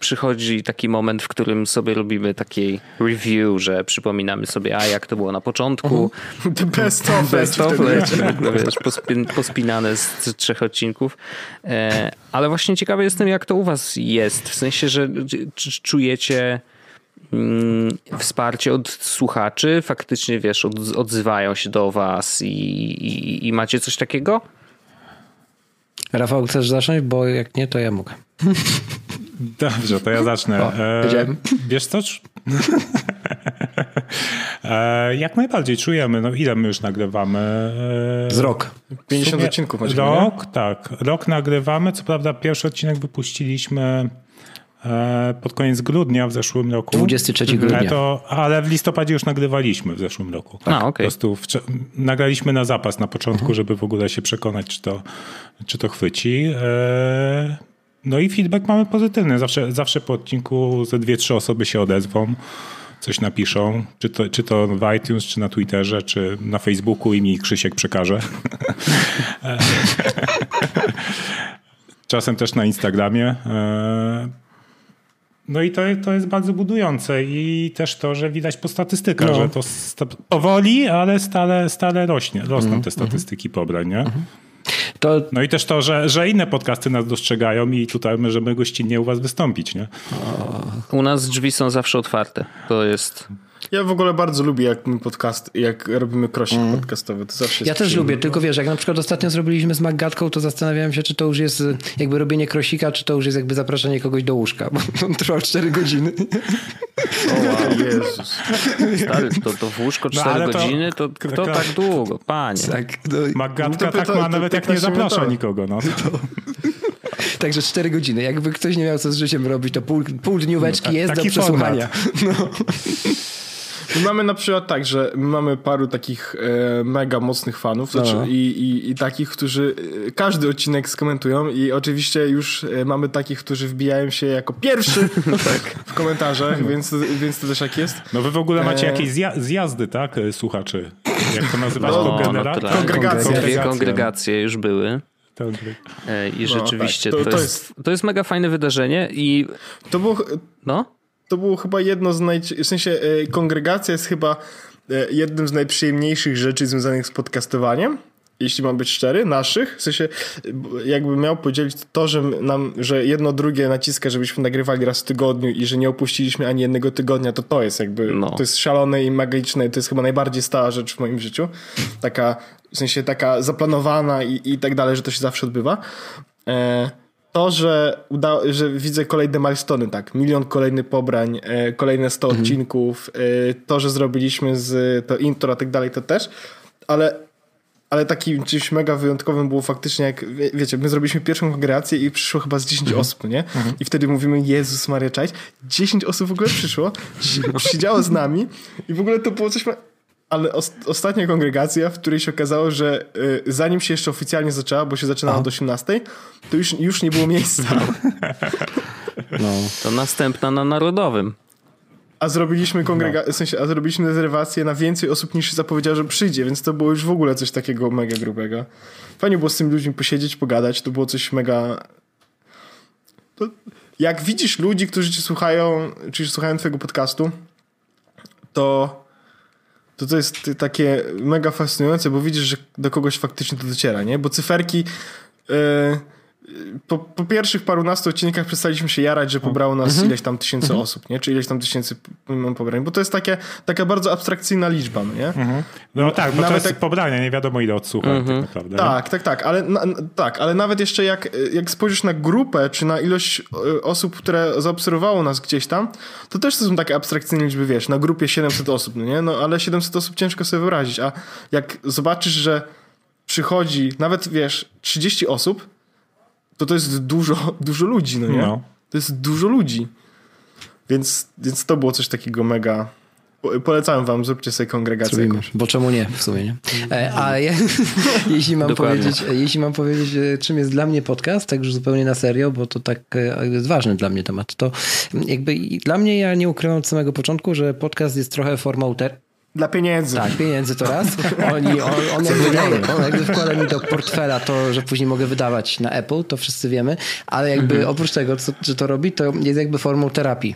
przychodzi taki moment, w którym sobie robimy taki review, że przypominamy sobie, a jak to było na początku. Uh-huh. The best of best of wiesz, pospinane z trzech odcinków. E, ale właśnie ciekawy jestem, jak to u was jest, w sensie, że czujecie wsparcie od słuchaczy? Faktycznie, wiesz, od, odzywają się do was i, i, i macie coś takiego? Rafał, chcesz zacząć? Bo jak nie, to ja mogę. Dobrze, to ja zacznę. O, e, wiesz co? e, jak najbardziej czujemy. No ile my już nagrywamy? E, Z rok. 50 sumie, odcinków Rok, nie? tak. Rok nagrywamy. Co prawda pierwszy odcinek wypuściliśmy pod koniec grudnia w zeszłym roku. 23 mhm. grudnia. To, ale w listopadzie już nagrywaliśmy w zeszłym roku. Tak, A, okay. Po prostu w, nagraliśmy na zapas na początku, mhm. żeby w ogóle się przekonać, czy to, czy to chwyci. E, no i feedback mamy pozytywny. Zawsze, zawsze po odcinku ze dwie, trzy osoby się odezwą, coś napiszą, czy to, czy to w iTunes, czy na Twitterze, czy na Facebooku i mi Krzysiek przekaże. Czasem też na Instagramie. No i to, to jest bardzo budujące i też to, że widać po statystykach, no. że to powoli, ale stale, stale rośnie, rosną mm, te statystyki mm. pobrań, nie? Mm. To... No i też to, że, że inne podcasty nas dostrzegają i tutaj możemy gościnnie u was wystąpić, nie? U nas drzwi są zawsze otwarte. To jest ja w ogóle bardzo lubię, jak my podcast, jak robimy krosik mm. podcastowy. To zawsze ja też lubię, tylko wiesz, jak na przykład ostatnio zrobiliśmy z Maggatką, to zastanawiałem się, czy to już jest jakby robienie krosika, czy to już jest jakby zapraszanie kogoś do łóżka, bo on trwał 4 godziny. O wow, Jezus. Stary, to, to w łóżko 4 no, godziny, to kto tak długo? Panie. Tak, no, Maggatka no tak ma, nawet jak nie zaprasza nikogo. No. Także 4 godziny. Jakby ktoś nie miał co z życiem robić, to pół, pół dnióweczki no, tak, jest do przesłuchania. No. My mamy na przykład tak, że my mamy paru takich e, mega mocnych fanów znaczy, no. i, i, i, takich, którzy e, każdy odcinek skomentują i oczywiście już e, mamy takich, którzy wbijają się jako pierwszy tak. w komentarzach, no. więc, więc to też jak jest. No wy w ogóle macie e... jakieś zja zjazdy, tak, e, słuchaczy? Jak to nazywać? No, Kongregacje. Kongregacje. Dwie kongregacje już były. I no, rzeczywiście no, tak. to, to, to, jest, to jest mega fajne wydarzenie i... To było... No? To było chyba jedno z naj... W sensie e, kongregacja jest chyba e, jednym z najprzyjemniejszych rzeczy związanych z podcastowaniem. Jeśli mam być szczery, naszych, w sensie jakby miał podzielić to, że nam, że jedno drugie naciska, żebyśmy nagrywali raz w tygodniu i że nie opuściliśmy ani jednego tygodnia, to to jest jakby, no. to jest szalone i magiczne to jest chyba najbardziej stała rzecz w moim życiu. Taka, w sensie taka zaplanowana i, i tak dalej, że to się zawsze odbywa. E to, że, uda, że widzę kolejne milestone, tak, milion kolejny pobrań, e, kolejne 100 mhm. odcinków, e, to, że zrobiliśmy z to intro, a tak dalej, to też, ale, ale takim czymś mega wyjątkowym było faktycznie, jak wie, wiecie, my zrobiliśmy pierwszą kongregację i przyszło chyba z 10 mhm. osób, nie? Mhm. I wtedy mówimy, Jezus Maria, cześć, 10 osób w ogóle przyszło, siedziało z nami i w ogóle to było coś ale ostatnia kongregacja, w której się okazało, że y, zanim się jeszcze oficjalnie zaczęła, bo się zaczynała od 18, to już, już nie było miejsca. No, to następna na Narodowym. A zrobiliśmy kongrega- no. w sensie, a zrobiliśmy rezerwację na więcej osób niż się zapowiedział, że przyjdzie, więc to było już w ogóle coś takiego mega grubego. Fajnie było z tymi ludźmi posiedzieć, pogadać, to było coś mega... To... Jak widzisz ludzi, którzy cię słuchają, czy słuchają twojego podcastu, to to to jest takie mega fascynujące, bo widzisz, że do kogoś faktycznie to dociera, nie? Bo cyferki... Yy, po, po pierwszych parunastu odcinkach przestaliśmy się jarać, że pobrało nas mhm. ileś tam tysięcy mhm. osób, nie? Czy ileś tam tysięcy pobrań, bo to jest takie, taka bardzo abstrakcyjna liczba, no nie? Mhm. No tak, bo nawet to jest pobranie, nie wiadomo ile odsłucha tak mhm. naprawdę. Tak, nie? tak, tak, ale, na, tak, ale nawet jeszcze jak, jak spojrzysz na grupę, czy na ilość e, osób, które zaobserwowało nas gdzieś tam, to też to są takie abstrakcyjne liczby, wiesz, na grupie 700 osób, no nie? No ale 700 osób ciężko sobie wyobrazić, a jak zobaczysz, że przychodzi nawet, wiesz, 30 osób, to to jest dużo, dużo ludzi, no nie? No. To jest dużo ludzi. Więc, więc to było coś takiego mega... Polecam wam, zróbcie sobie kongregację. Zrobimy. Bo czemu nie w sumie, nie? E, a ja, jeśli, mam powiedzieć, jeśli mam powiedzieć, e, czym jest dla mnie podcast, tak już zupełnie na serio, bo to tak e, jest ważny dla mnie temat, to jakby dla mnie, ja nie ukrywam od samego początku, że podcast jest trochę formą dla pieniędzy. Tak, pieniędzy to raz. Oni, on, on, jakby, on jakby wkłada mi do portfela to, że później mogę wydawać na Apple, to wszyscy wiemy, ale jakby mhm. oprócz tego, co, że to robi, to jest jakby formą terapii.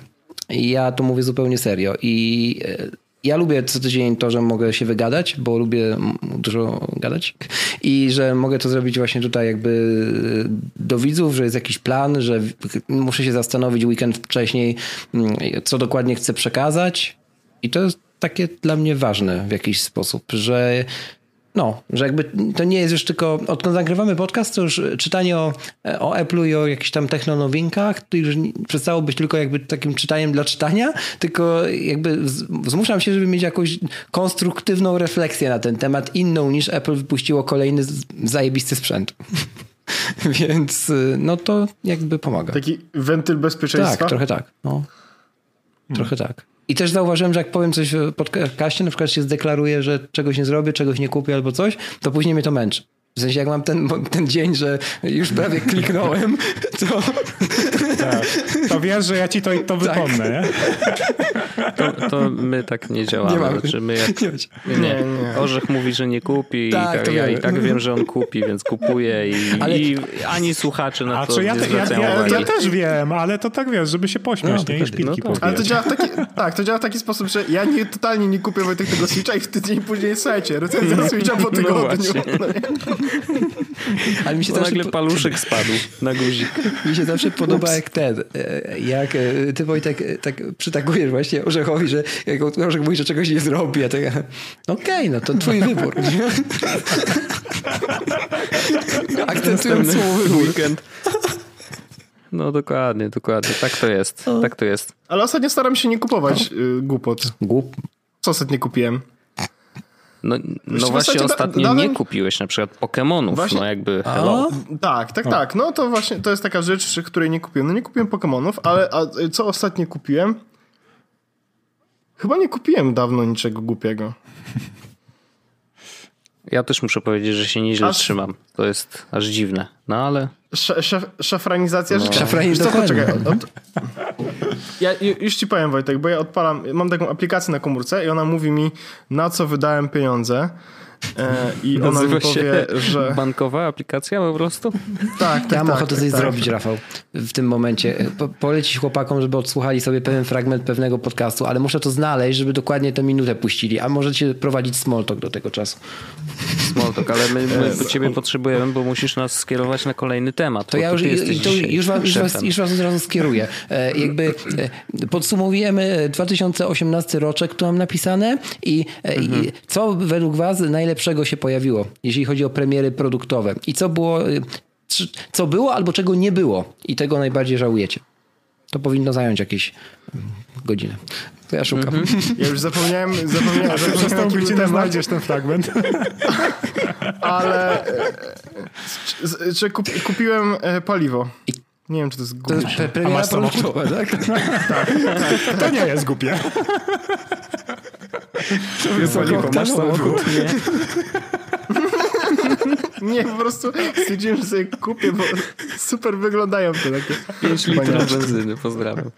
I ja tu mówię zupełnie serio. I e, ja lubię co tydzień to, że mogę się wygadać, bo lubię dużo gadać i że mogę to zrobić właśnie tutaj jakby do widzów, że jest jakiś plan, że muszę się zastanowić weekend wcześniej, mm, co dokładnie chcę przekazać i to jest takie dla mnie ważne w jakiś sposób, że no, że jakby to nie jest już tylko, odkąd nagrywamy podcast, to już czytanie o, o Apple'u i o jakichś tam technonowinkach, to już przestało być tylko jakby takim czytaniem dla czytania, tylko jakby zmuszam się, żeby mieć jakąś konstruktywną refleksję na ten temat, inną niż Apple wypuściło kolejny zajebisty sprzęt. Więc no to jakby pomaga. Taki wentyl bezpieczeństwa? Tak, trochę tak. No. Trochę tak. I też zauważyłem, że jak powiem coś w podcaście, na przykład się zdeklaruję, że czegoś nie zrobię, czegoś nie kupię albo coś, to później mnie to męczy. W sensie, jak mam ten, ten dzień, że już prawie kliknąłem, to... Tak. To wiesz, że ja ci to, to tak. wypomnę, nie? To, to, my tak nie działamy. Nie, mamy. Znaczy my jak, nie, nie, nie. Orzech mówi, że nie kupi tak, i tak, ja i tak wiem, że on kupi, więc kupuję i, ale... i ani słuchacze na A to ja, nie ja, ja, ja, też wiem, ale to tak wiesz, żeby się pośmiać, no, nie? I szpilki no, Ale to działa w taki, tak, to działa w taki sposób, że ja nie, totalnie nie kupię Wojtek tego Switcha i w tydzień później, słuchajcie, recenzja Switcha po no tygodniu. No Ale mi się zawsze nagle paluszek spadł na guzik. Mi się zawsze podoba Ups. jak ten, e, jak e, ty Wojtek e, tak przytakujesz właśnie Orzechowi, że jak Orzech mówi, że czegoś nie zrobi, a to ja, okej, okay, no to twój wybór. Akcentując słowo weekend. No dokładnie, dokładnie. Tak to jest. Tak to jest. Ale ostatnio staram się nie kupować y, głupot. Głup? Co ostatnio kupiłem? No, no właśnie ostatnio dałem... nie kupiłeś na przykład Pokémonów, właśnie... no jakby hello. Tak, tak, tak. No to właśnie to jest taka rzecz, której nie kupiłem. No nie kupiłem Pokémonów, ale a co ostatnio kupiłem? Chyba nie kupiłem dawno niczego głupiego. Ja też muszę powiedzieć, że się nieźle aż... trzymam. To jest aż dziwne, no ale... Sz szafranizacja no. życia. Szafranizacja, poczekaj. Od, od... Ja już ci powiem Wojtek, bo ja odpalam, mam taką aplikację na komórce i ona mówi mi na co wydałem pieniądze. E, I ona Nazywa mi powie, że... Bankowa aplikacja po prostu? Tak, tak Ja mam tak, ochotę tak, coś tak. zrobić, Rafał, w tym momencie. Po, polecić chłopakom, żeby odsłuchali sobie pewien fragment pewnego podcastu, ale muszę to znaleźć, żeby dokładnie tę minutę puścili. A możecie prowadzić smalltalk do tego czasu. Smalltalk, ale my, my ciebie potrzebujemy, bo musisz nas skierować na kolejny temat. To ja już, to już, was, już, was, już was od razu skieruję. E, jakby e, podsumowujemy 2018 roczek, tu mam napisane i, e, mhm. i co według was najlepiej najlepszego się pojawiło, jeśli chodzi o premiery produktowe? I co było, y, co było albo czego nie było i tego najbardziej żałujecie? To powinno zająć jakieś mm, godzinę. To ja szukam. Mm -hmm. Ja już zapomniałem, zapomniałem, że przestał być nie znajdziesz ten fragment. Ale czy kupiłem e, paliwo. Nie wiem, czy to jest głupie. To jest premiera produktowa, tak? tak, tak? To nie jest głupie. Wysoko masz samochód. Nie. Nie, po prostu stwierdziłem, że sobie kupię, bo super wyglądają te takie 5 litrów benzyny, pozdrawiam.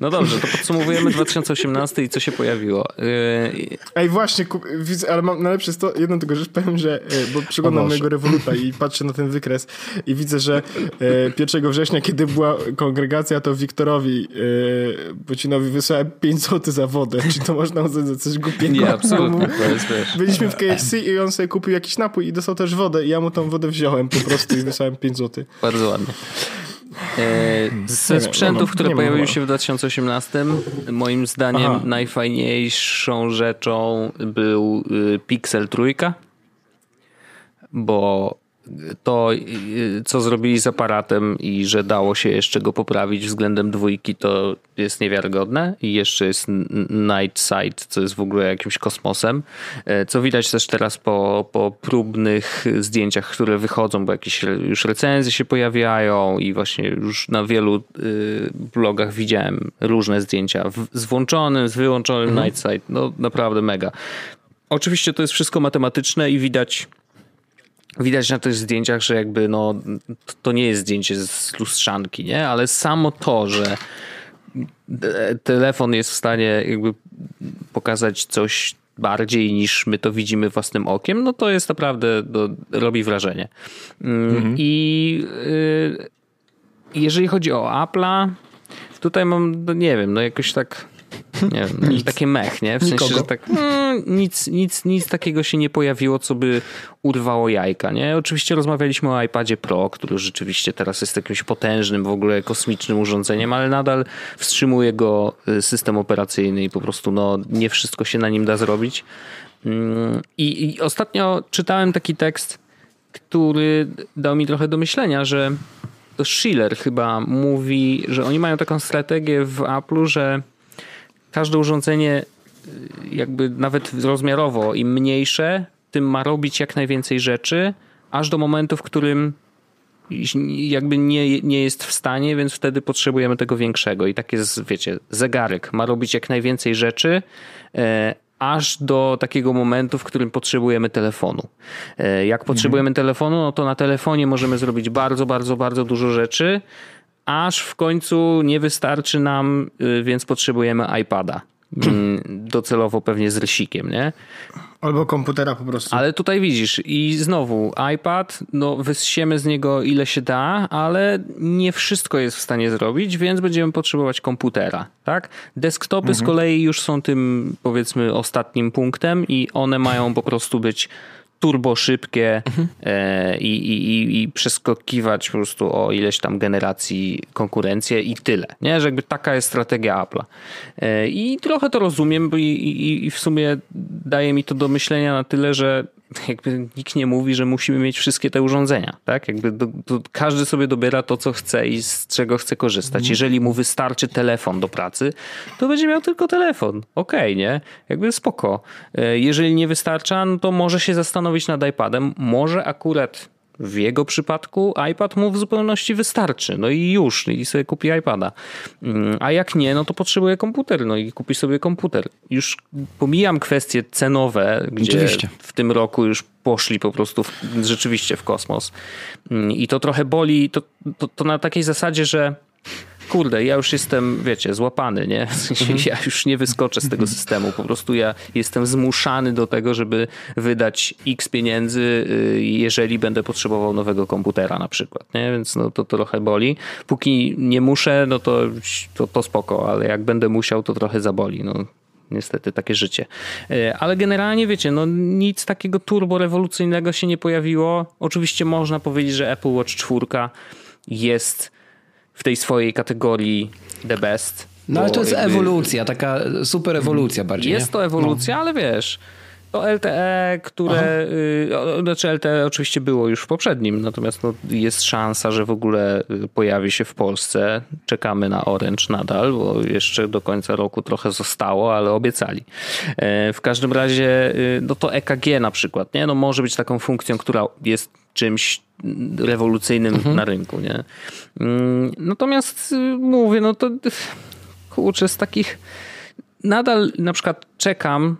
No dobrze, to podsumowujemy 2018 i co się pojawiło. Yy... Ej, właśnie, widzę, ale mam najlepsze jest to, jedną tylko rzecz powiem, że, e, bo przyglądam mojego rewoluta i patrzę na ten wykres i widzę, że 1 e, września, kiedy była kongregacja, to Wiktorowi e, Bocinowi wysłałem 5 zł za wodę. Czy to można uznać za coś głupiego? Nie, absolutnie. To jest, wiesz. Byliśmy w KFC i on sobie kupił jakiś napój i dostał też wodę i ja mu tą wodę wziąłem po prostu i wysłałem 5 zł. Bardzo ładnie. E, ze sprzętów, które pojawiły się w 2018, moim zdaniem Aha. najfajniejszą rzeczą był y, Pixel Trójka, bo to, y, co zrobili z aparatem i że dało się jeszcze go poprawić względem dwójki, to jest niewiarygodne. I jeszcze jest Night Sight, co jest w ogóle jakimś kosmosem. E, co widać też teraz po, po próbnych zdjęciach, które wychodzą, bo jakieś już recenzje się pojawiają i właśnie już na wielu y, blogach widziałem różne zdjęcia z włączonym, z wyłączonym mhm. Night Sight. No naprawdę mega. Oczywiście to jest wszystko matematyczne i widać Widać na tych zdjęciach, że jakby no, to nie jest zdjęcie z lustrzanki, nie? Ale samo to, że telefon jest w stanie jakby pokazać coś bardziej niż my to widzimy własnym okiem, no to jest naprawdę, to robi wrażenie. Mm, mhm. I y, jeżeli chodzi o Apple'a, tutaj mam, no nie wiem, no jakoś tak Nie wiem, nic. takie mech, nie? W sensie, Nikogo. że tak mm, nic, nic, nic takiego się nie pojawiło, co by urwało jajka, nie? Oczywiście rozmawialiśmy o iPadzie Pro, który rzeczywiście teraz jest jakimś potężnym, w ogóle kosmicznym urządzeniem, ale nadal wstrzymuje go y, system operacyjny i po prostu no, nie wszystko się na nim da zrobić. Mm, I, I ostatnio czytałem taki tekst, który dał mi trochę do myślenia, że to Schiller chyba mówi, że oni mają taką strategię w Apple, że każde urządzenie y, jakby nawet rozmiarowo im mniejsze, tym ma robić jak najwięcej rzeczy, aż do momentu, w którym jakby nie, nie jest w stanie, więc wtedy potrzebujemy tego większego. I tak jest, wiecie, zegarek ma robić jak najwięcej rzeczy, e, aż do takiego momentu, w którym potrzebujemy telefonu. E, jak potrzebujemy mhm. telefonu, no to na telefonie możemy zrobić bardzo, bardzo, bardzo dużo rzeczy, aż w końcu nie wystarczy nam, y, więc potrzebujemy iPada. Mm, docelowo pewnie z rysikiem, nie? Albo komputera po prostu. Ale tutaj widzisz i znowu iPad, no wysiemy z niego ile się da, ale nie wszystko jest w stanie zrobić, więc będziemy potrzebować komputera, tak? Desktopy mhm. z kolei już są tym powiedzmy ostatnim punktem i one mają po prostu być turbo szybkie mhm. e, i, i, i przeskakiwać po prostu o ileś tam generacji konkurencję i tyle. Nie? Że jakby taka jest strategia Apple'a. E, I trochę to rozumiem i, i, i w sumie daje mi to do myślenia na tyle, że jakby nikt nie mówi, że musimy mieć wszystkie te urządzenia, tak? Jakby do, do, każdy sobie dobiera to, co chce i z czego chce korzystać. Mhm. Jeżeli mu wystarczy telefon do pracy, to będzie miał tylko telefon. Okej, okay, nie? Jakby spoko. E, jeżeli nie wystarcza, no to może się zastanowić nad iPadem. Może akurat w jego przypadku iPad mu w zupełności wystarczy. No i już, i sobie kupi iPada. Mm, a jak nie, no to potrzebuje komputer, no i kupi sobie komputer. Już pomijam kwestie cenowe, gdzie Oczywiście. w tym roku już poszli po prostu w, rzeczywiście w kosmos. Mm, I to trochę boli, to, to, to na takiej zasadzie, że kurde, ja już jestem, wiecie, złapany, nie? Mhm. ja już nie wyskoczę z tego systemu. Po prostu ja jestem zmuszany do tego, żeby wydać x pieniędzy, y, jeżeli będę potrzebował nowego komputera na przykład, nie? Więc no to, to trochę boli. Póki nie muszę, no to, to, to spoko, ale jak będę musiał, to trochę zaboli, no niestety takie życie. Y, ale generalnie wiecie, no nic takiego turbo rewolucyjnego się nie pojawiło. Oczywiście można powiedzieć, że Apple Watch 4 jest w tej swojej kategorii the best. No ale to jest jakby... ewolucja, taka super ewolucja bardziej. Jest nie? to ewolucja, no. ale wiesz, to LTE, które. Y, znaczy LTE oczywiście było już w poprzednim, natomiast no, jest szansa, że w ogóle y, pojawi się w Polsce. Czekamy na Orange nadal, bo jeszcze do końca roku trochę zostało, ale obiecali. E, w każdym razie, y, no to EKG na przykład, nie? No może być taką funkcją, która jest czymś rewolucyjnym mhm. na rynku, nie? Mm, natomiast mówię, no to kurczę, z takich nadal na przykład czekam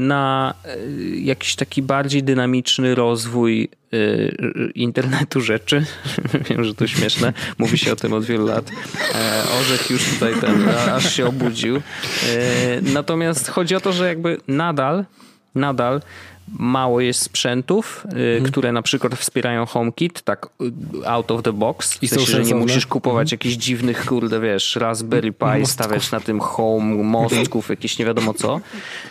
na y, jakiś taki bardziej dynamiczny rozwój y, internetu rzeczy. Wiem, że to śmieszne. Mówi się o tym od wielu lat. E, Orzech już tutaj ten, aż się obudził. E, natomiast chodzi o to, że jakby nadal, nadal mało jest sprzętów, mhm. które na przykład wspierają HomeKit, tak y, out of the box. W I sensie, że nie musisz kupować mhm. jakichś dziwnych, kurde, wiesz, Raspberry Pi, mostków. stawiać na tym home, mostków, jakieś nie wiadomo co,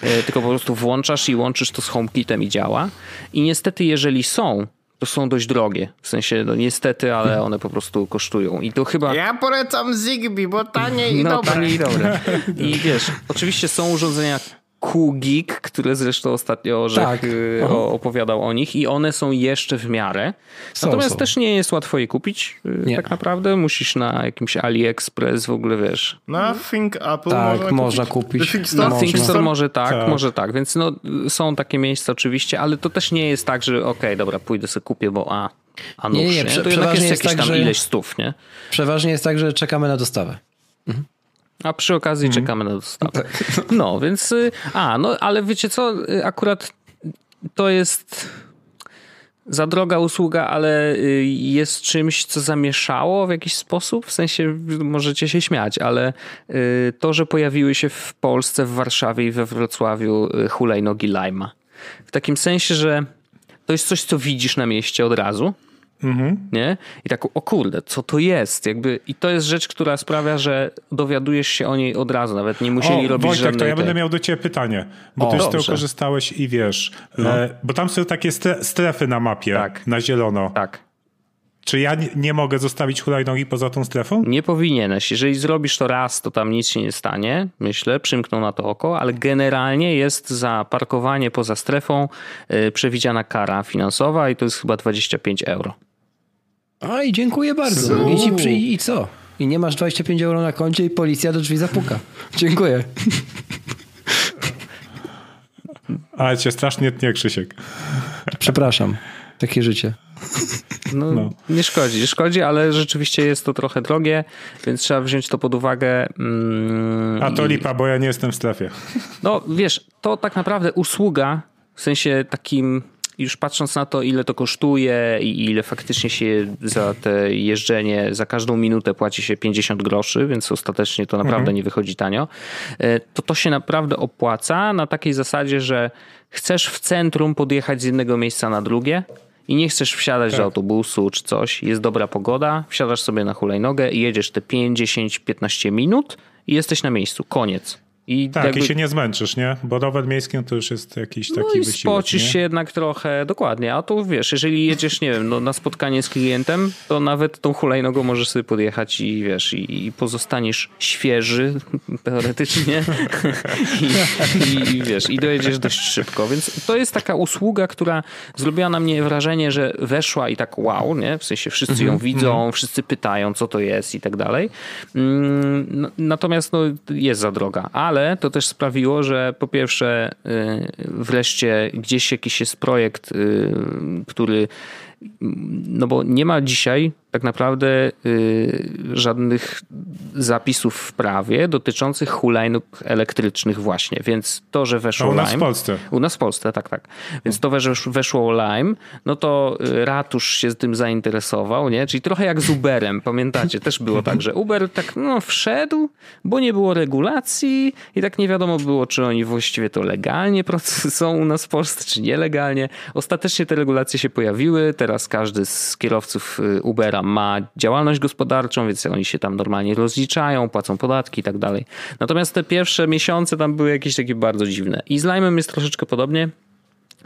y, tylko po prostu włączasz i łączysz to z HomeKitem i działa. I niestety, jeżeli są, to są dość drogie. W sensie, no niestety, ale mhm. one po prostu kosztują. I to chyba... Ja polecam Zigbee, bo tanie i no, dobre. Tanie i dobre. I wiesz, oczywiście są urządzenia QGIG, które zresztą ostatnio Orzech tak. Y, opowiadał o nich i one są jeszcze w miarę. Są, Natomiast są. też nie jest łatwo je kupić y, nie. tak naprawdę. Musisz na jakimś AliExpress w ogóle, wiesz. Na Think Apple tak, można, można kupić. kupić. Na Think Store może tak, tak, może tak. Więc no, są takie miejsca oczywiście, ale to też nie jest tak, że okej, okay, dobra, pójdę sobie kupię, bo a, a nóż, nie, nie, nie. To jednak jest, jest jakieś tak, tam ileś stów, nie? Przeważnie jest tak, że czekamy na dostawę. A przy okazji mm. czekamy na dostawę. Tak. No, więc. Y, a, no ale wiecie co? Y, akurat to jest za droga usługa, ale y, jest czymś, co zamieszało w jakiś sposób. W sensie możecie się śmiać, ale to, że pojawiły się w Polsce, w Warszawie i we Wrocławiu hulajnogi Lima. W takim sensie, że to jest coś, co widzisz na mieście od razu Mhm. Nie? I tak, o kurde, co to jest? Jakby, I to jest rzecz, która sprawia, że dowiadujesz się o niej od razu, nawet nie musieli o, robić Wojtek, żadnej... to ja będę miał do ciebie pytanie, bo o, ty już z tego korzystałeś i wiesz, no. e, bo tam są takie strefy na mapie, tak. na zielono. Tak. Czy ja nie mogę zostawić hulajnogi poza tą strefą? Nie powinieneś. Jeżeli zrobisz to raz, to tam nic się nie stanie, myślę, przymkną na to oko, ale generalnie jest za parkowanie poza strefą yy, przewidziana kara finansowa i to jest chyba 25 euro. A i dziękuję bardzo. I, ci przy, I co? I nie masz 25 euro na koncie i policja do drzwi zapuka. Dziękuję. Ale cię strasznie tnie, Krzysiek. Przepraszam. Takie życie. No, no, nie szkodzi, nie szkodzi, ale rzeczywiście jest to trochę drogie, więc trzeba wziąć to pod uwagę. Mm, A to lipa, bo ja nie jestem w strefie. No wiesz, to tak naprawdę usługa, w sensie takim już patrząc na to, ile to kosztuje i ile faktycznie się za te jeżdżenie, za każdą minutę płaci się 50 groszy, więc ostatecznie to naprawdę mhm. nie wychodzi tanio, e, to to się naprawdę opłaca na takiej zasadzie, że chcesz w centrum podjechać z jednego miejsca na drugie, i nie chcesz wsiadać tak. do autobusu czy coś, jest dobra pogoda, wsiadasz sobie na hulajnogę i jedziesz te 5, 10, 15 minut i jesteś na miejscu. Koniec. I tak, jakby... i się nie zmęczysz, nie? Bo rower miejski no to już jest jakiś taki no i wysiłek. spocisz się jednak trochę, dokładnie. A tu wiesz, jeżeli jedziesz, nie wiem, no, na spotkanie z klientem, to nawet tą hulajnogą możesz sobie podjechać i wiesz, i, i pozostaniesz świeży teoretycznie I, i, wiesz, i dojedziesz dość szybko. Więc to jest taka usługa, która zrobiła na mnie wrażenie, że weszła i tak wow, nie? W sensie wszyscy ją mhm, widzą, mhm. wszyscy pytają, co to jest i tak dalej. Mm, no, natomiast no, jest za droga. Ale ale to też sprawiło, że po pierwsze y, wreszcie gdzieś jakiś jest projekt, y, który no bo nie ma dzisiaj tak naprawdę y, żadnych zapisów w prawie dotyczących hulajnóg elektrycznych właśnie, więc to, że weszło u nas Lime, w Polsce. U nas w Polsce, tak, tak. Więc to, że weszło Lime, no to y, ratusz się tym zainteresował, nie? Czyli trochę jak z Uberem, pamiętacie? Też było tak, że Uber tak no, wszedł, bo nie było regulacji i tak nie wiadomo było, czy oni właściwie to legalnie są u nas w Polsce, czy nielegalnie. Ostatecznie te regulacje się pojawiły, teraz każdy z kierowców y, Ma działalność gospodarczą, więc oni się tam normalnie rozliczają, płacą podatki i tak dalej. Natomiast te pierwsze miesiące tam były jakieś takie bardzo dziwne. I z Lime'em jest troszeczkę podobnie.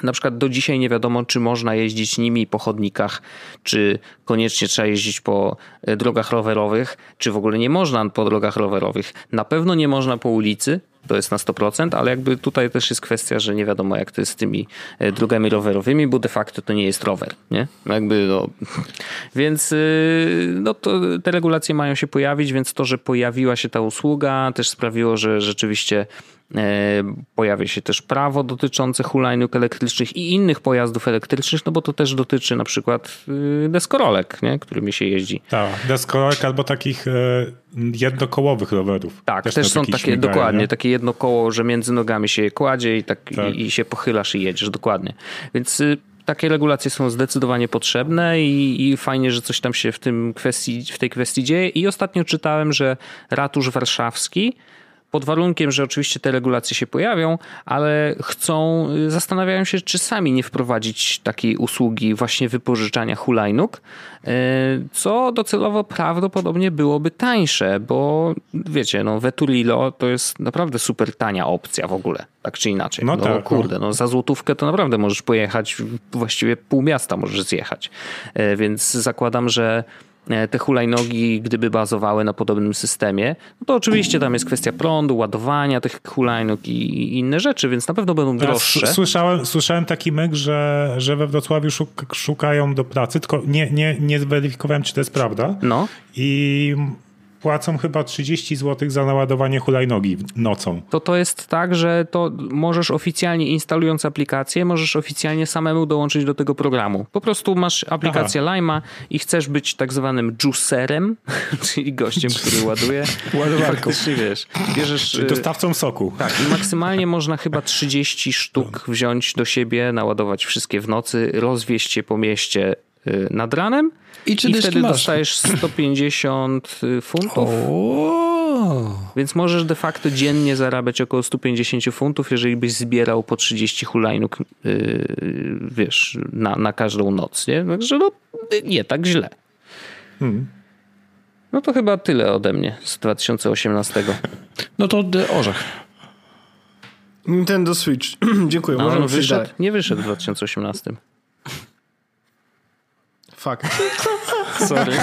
Na przykład do dzisiaj nie wiadomo, czy można jeździć nimi po chodnikach, czy koniecznie trzeba jeździć po e, drogach rowerowych, czy w ogóle nie można po drogach rowerowych. Na pewno nie można po ulicy, to jest na 100%, ale jakby tutaj też jest kwestia, że nie wiadomo jak to jest z tymi e, drogami rowerowymi, bo de facto to nie jest rower, nie? Jakby no, więc y, no to te regulacje mają się pojawić, więc to, że pojawiła się ta usługa też sprawiło, że rzeczywiście E, pojawia się też prawo dotyczące hulajnóg elektrycznych i innych pojazdów elektrycznych, no bo to też dotyczy na przykład y, deskorolek, nie? którymi się jeździ. Tak, deskorolek albo takich e, jednokołowych rowerów. Tak, też, też są takie, śmigają, dokładnie, nie? takie jednokoło, że między nogami się je kładzie i, tak, tak. I, i się pochylasz i jedziesz, dokładnie. Więc y, takie regulacje są zdecydowanie potrzebne i, i, fajnie, że coś tam się w, tym kwestii, w tej kwestii dzieje. I ostatnio czytałem, że ratusz warszawski pod warunkiem, że oczywiście te regulacje się pojawią, ale chcą, y, zastanawiają się, czy sami nie wprowadzić takiej usługi właśnie wypożyczania hulajnóg, y, co docelowo prawdopodobnie byłoby tańsze, bo wiecie, no Vetulilo to jest naprawdę super tania opcja w ogóle, tak czy inaczej. No, no tak, no. kurde, no za złotówkę to naprawdę możesz pojechać, właściwie pół miasta możesz zjechać, y, więc zakładam, że te hulajnogi, gdyby bazowały na podobnym systemie, no to oczywiście tam jest kwestia prądu, ładowania tych hulajnóg i inne rzeczy, więc na pewno będą droższe. Słyszałem, słyszałem taki myk, że, że we Wrocławiu szukają do pracy, tylko nie, nie, nie zweryfikowałem, czy to jest prawda. No. I płacą chyba 30 zł za naładowanie hulajnogi nocą. To to jest tak, że to możesz oficjalnie instalując aplikację, możesz oficjalnie samemu dołączyć do tego programu. Po prostu masz aplikację Lima i chcesz być tak zwanym juicerem, czyli gościem, który ładuje. Ładowarką. wiesz, bierzesz... Czyli dostawcą soku. Tak, i maksymalnie można chyba 30 sztuk wziąć do siebie, naładować wszystkie w nocy, rozwieźć je po mieście nad ranem i, czy I wtedy masz? dostajesz 150 funtów. O. Więc możesz de facto dziennie zarabiać około 150 funtów, jeżeli byś zbierał po 30 hulajnóg, yy, wiesz, na, na każdą noc, nie? Także no, nie tak źle. Hmm. No to chyba tyle ode mnie z 2018. No to orzech. Nintendo Switch. Dziękuję. No, Możemy wyszedł, nie wyszedł w 2018. Fuck. Sorry.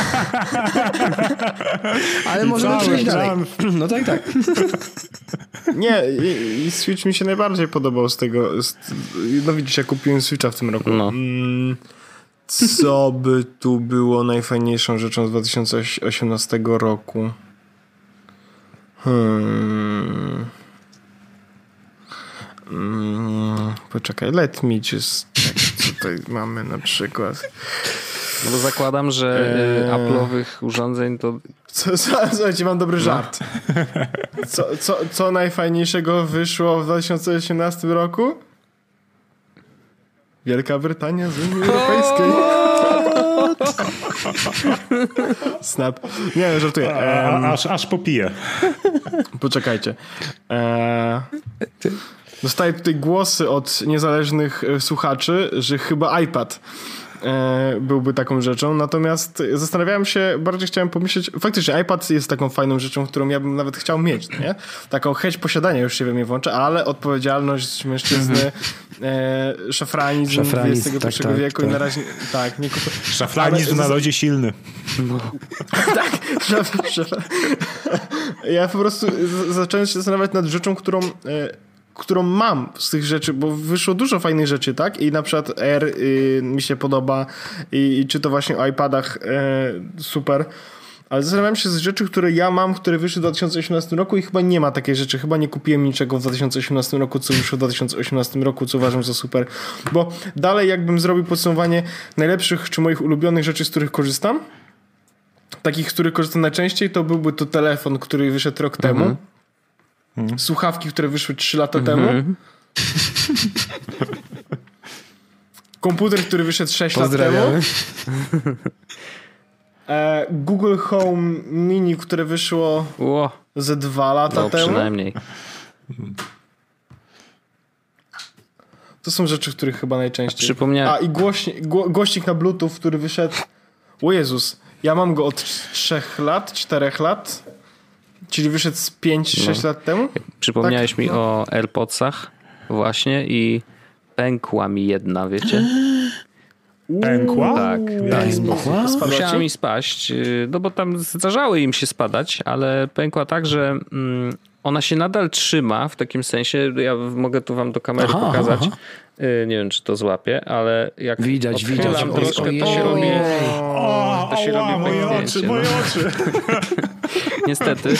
Ale możemy przejść dalej. No tak, tak. Nie, i, i, Switch mi się najbardziej podobał z tego. Z, no widzisz, ja kupiłem Switcha w tym roku. No. Mm, co by tu było najfajniejszą rzeczą z 2018 roku? Hmm. Mm, poczekaj, let me just... Co tutaj mamy na przykład? No bo zakładam, że eee... Apple'owych urządzeń to... Co, co, słuchajcie, mam dobry no. żart. Co, co, co najfajniejszego wyszło w 2018 roku? Wielka Brytania z Unii Europejskiej. Snap. Nie, żartuję. Um, aż, aż popiję. Poczekajcie. Eee, dostaję tutaj głosy od niezależnych e, słuchaczy, że chyba iPad E, byłby taką rzeczą. Natomiast zastanawiałem się, bardziej chciałem pomyśleć, faktycznie iPad jest taką fajną rzeczą, którą ja bym nawet chciał mieć, nie? Taką chęć posiadania już się we mnie włącza, ale odpowiedzialność mężczyzny, mhm. e, szafranizm, szafranizm XXI tak, tak, wieku tak. i na razie tak, nie kupuję. Szafranizm ale, na lodzie silny. No. tak, szaf, szaf. Ja po prostu zacząłem się zastanawiać nad rzeczą, którą e, którą mam z tych rzeczy, bo wyszło dużo fajnych rzeczy, tak? I na przykład Air y, mi się podoba i, i, czy to właśnie o iPadach y, super. Ale zastanawiam się z rzeczy, które ja mam, które wyszły w 2018 roku i chyba nie ma takiej rzeczy. Chyba nie kupiłem niczego w 2018 roku, co wyszło w 2018 roku, co uważam za super. Bo dalej jakbym zrobił podsumowanie najlepszych czy moich ulubionych rzeczy, z których korzystam, takich, z których korzystam najczęściej, to byłby to telefon, który wyszedł rok mhm. temu Mhm. Słuchawki, które wyszły 3 lata temu. Mhm. Komputer, który wyszedł 6 lat temu. E, Google Home Mini, które wyszło Ło. ze 2 lata no, temu. przynajmniej. To są rzeczy, których chyba najczęściej. Przypomniałem. A i głośnik, głośnik na Bluetooth, który wyszedł. O Jezus, ja mam go od 3 lat, 4 lat. Czyli wyszedł z 5-6 no. lat temu? Przypomniałeś tak? mi no. o AirPodsach właśnie i pękła mi jedna, wiecie? Pękła? Tak. tak. Musiała mi spaść, y, no bo tam zdarzały im się spadać, ale pękła tak, że mm, ona się nadal trzyma w takim sensie, ja mogę tu wam do kamery aha, pokazać, aha. Y, nie wiem czy to złapie, ale jak widać, widać. troszkę, to się robi to się robi moje oczy, moje oczy. Niestety.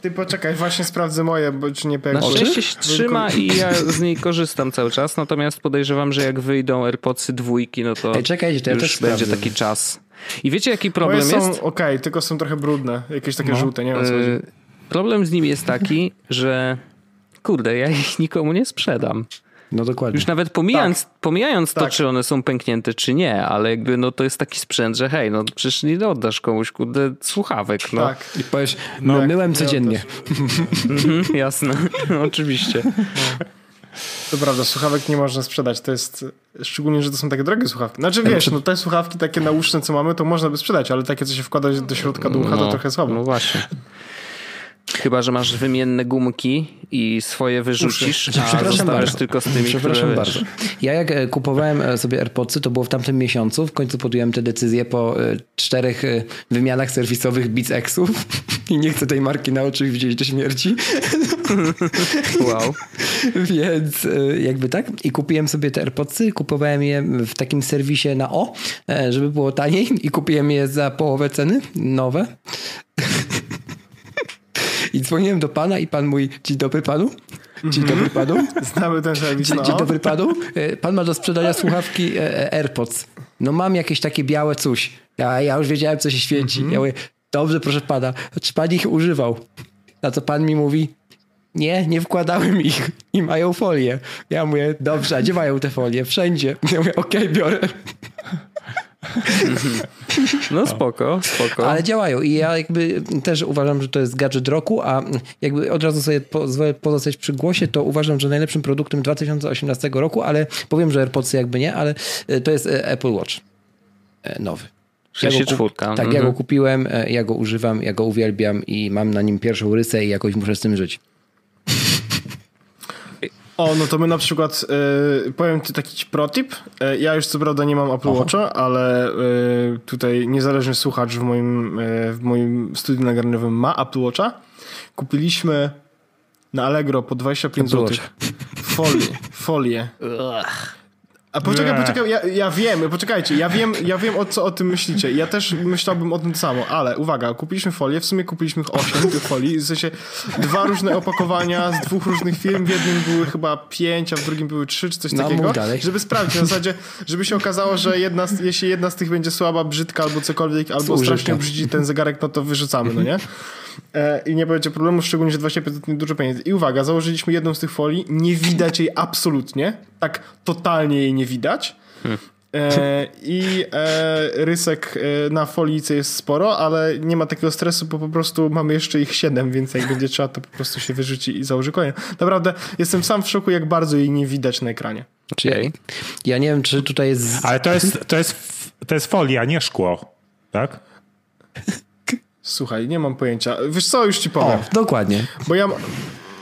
Ty poczekaj, właśnie sprawdzę moje, bo czy nie pękło. Na szczęście się trzyma i ja z niej korzystam cały czas, natomiast podejrzewam, że jak wyjdą AirPodsy dwójki, no to, Ej, czekajcie, to ja już będzie taki czas. I wiecie jaki problem Moje jest? są okej, okay, tylko są trochę brudne, jakieś takie no. żółte, nie wiem co chodzi. Problem z nimi jest taki, że kurde, ja ich nikomu nie sprzedam. No dokładnie. Już nawet pomijając, tak. pomijając tak. to, czy one są pęknięte, czy nie, ale jakby no to jest taki sprzęt, że hej, no przecież nie oddasz komuś kurde słuchawek. No. Tak. I powiesz, no, tak, myłem codziennie. mhm, jasne, oczywiście. No. To prawda, słuchawek nie można sprzedać. To jest, szczególnie, że to są takie drogie słuchawki. Znaczy wiesz, no te słuchawki takie nauszne, co mamy, to można by sprzedać, ale takie, co się wkłada do środka do ucha, no, to trochę słabo. No właśnie. Chyba, że masz wymienne gumki i swoje wyrzucisz, a zostawiasz tylko z tymi, Przepraszam które, bardzo. Ja jak e, kupowałem e, sobie AirPodsy, to było w tamtym miesiącu. W końcu podjąłem tę decyzję po e, czterech wymianach serwisowych Beats Xów i nie chcę tej marki na oczy widzieć do śmierci. Wow. Więc jakby tak. I kupiłem sobie te AirPodsy. Kupowałem je w takim serwisie na O, żeby było taniej i kupiłem je za połowę ceny, nowe. I dzwoniłem do pana i pan mój, dzień dobry panu. Dzień dobry panu. Znamy ten serwis. No. Dzień dobry panu. E, pan ma do sprzedania słuchawki e, e, AirPods. No mam jakieś takie białe coś. Ja, ja już wiedziałem, co się świeci. Mm -hmm. Ja mówię, dobrze, proszę pana. Czy pan ich używał? Na co pan mi mówi, nie, nie wkładałem ich i mają folię. Ja mówię, dobrze, a gdzie mają te folie? Wszędzie. Ja mówię, okej, okay, biorę. No spoko, spoko. Ale działają i ja jakby też uważam, że to jest gadżet roku, a jakby od razu sobie pozwolę pozostać przy głosie, to uważam, że najlepszym produktem 2018 roku, ale powiem, że AirPodsy jakby nie, ale e, to jest e, Apple Watch e, nowy. Ja go, kup... Tak, mhm. ja go kupiłem, ja go używam, ja go uwielbiam i mam na nim pierwszą rysę i jakoś muszę z tym żyć. O, no to my na przykład, y, powiem ci taki protip. Y, ja już co prawda nie mam Apple Watcha, ale y, tutaj niezależny słuchacz w moim, w moim studiu nagraniowym ma Apple Watcha. Kupiliśmy na Allegro po 25 zł folię. folię. A poczekaj, nie. poczekaj, ja, ja wiem, poczekajcie, ja wiem, ja wiem o co o tym myślicie. Ja też myślałbym o tym samo, ale uwaga, kupiliśmy folię, w sumie kupiliśmy 8 tych folii, w sensie dwa różne opakowania z dwóch różnych firm, w jednym były chyba 5, a w drugim były 3 czy coś no, takiego, żeby sprawdzić, w zasadzie, żeby się okazało, że jedna z, jeśli jedna z tych będzie słaba, brzydka albo cokolwiek, albo strasznie brzydzi ten zegarek, no to wyrzucamy, no nie? E, I nie będzie problemu, szczególnie, że 25 to dużo pieniędzy. I uwaga, założyliśmy jedną z tych folii, nie widać jej absolutnie, tak totalnie jej nie widać. Hmm. E, I e, rysek e, na folice jest sporo, ale nie ma takiego stresu, bo po prostu mamy jeszcze ich 7, więc jak będzie trzeba, to po prostu się wyrzuci i założy kolejną. Naprawdę jestem sam w szoku, jak bardzo jej nie widać na ekranie. Okay. Ja nie wiem, czy tutaj jest. Ale to jest, to jest, to jest folia, nie szkło, tak? Słuchaj, nie mam pojęcia. Wiesz co, już ci powiem. O, dokładnie. Bo ja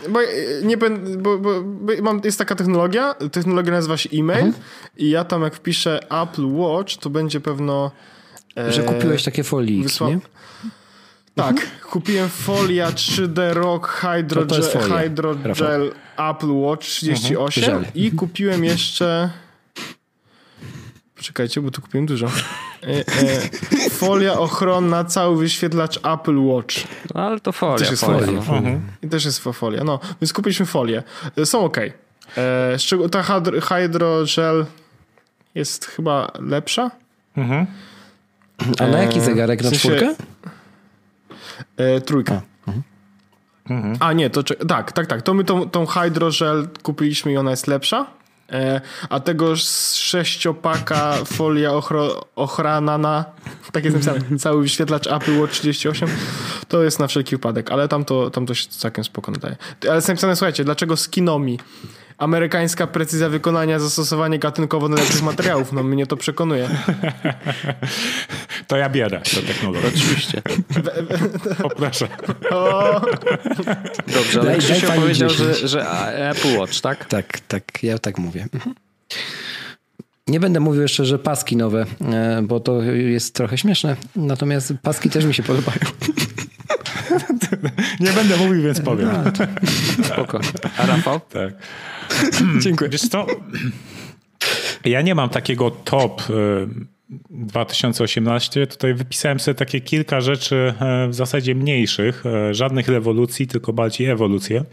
bo nie będę, bo, bo, bo, mam, jest taka technologia, technologia nazywa się e-mail mhm. i ja tam jak wpiszę Apple Watch, to będzie pewno... E, Że kupiłeś takie folie, wysła... nie? Tak, mhm. kupiłem folia 3D Rock Hydrogel, Hydrogel Apple Watch 38 mhm. i kupiłem jeszcze... Poczekajcie, bo tu kupiłem dużo. E, e, folia ochronna, cały wyświetlacz Apple Watch. No, ale to folia. Też jest folia. folia. Mhm. I też jest folia. No, więc kupiliśmy folię. E, są ok. E, ta hydrogel jest chyba lepsza. Mhm. A na jaki zegarek? Na w sensie, czwórkę? E, trójka. A. Mhm. A nie, to tak, tak, tak. To my tą, tą hydrogel kupiliśmy i ona jest lepsza. E, a tego sześciopaka folia ochro, ochranana, tak jest napisane, cały wyświetlacz Apple Watch 38, to jest na wszelki wypadek, ale tam to, tam to się całkiem spoko nadaje. Ale jest napisane, słuchajcie, dlaczego skinomi? Amerykańska precyzja wykonania, zastosowanie gatunkowo najlepszych materiałów. No mnie to przekonuje. To ja bierę tę technologię. Oczywiście. Poproszę. O. Dobrze, ale Krzysiu powiedział, że, że Apple Watch, tak? Tak, tak, ja tak mówię. Mhm. Nie będę mówił jeszcze, że paski nowe, e, bo to jest trochę śmieszne. Natomiast paski też mi się podobają. Nie będę mówił, więc powiem. Spoko. A Rafał? Tak. Dziękuję. Wiesz co? Ja nie mam takiego top 2018. Y, Tutaj wypisałem sobie takie kilka rzeczy e, w zasadzie mniejszych, e, żadnych rewolucji, tylko bardziej ewolucje,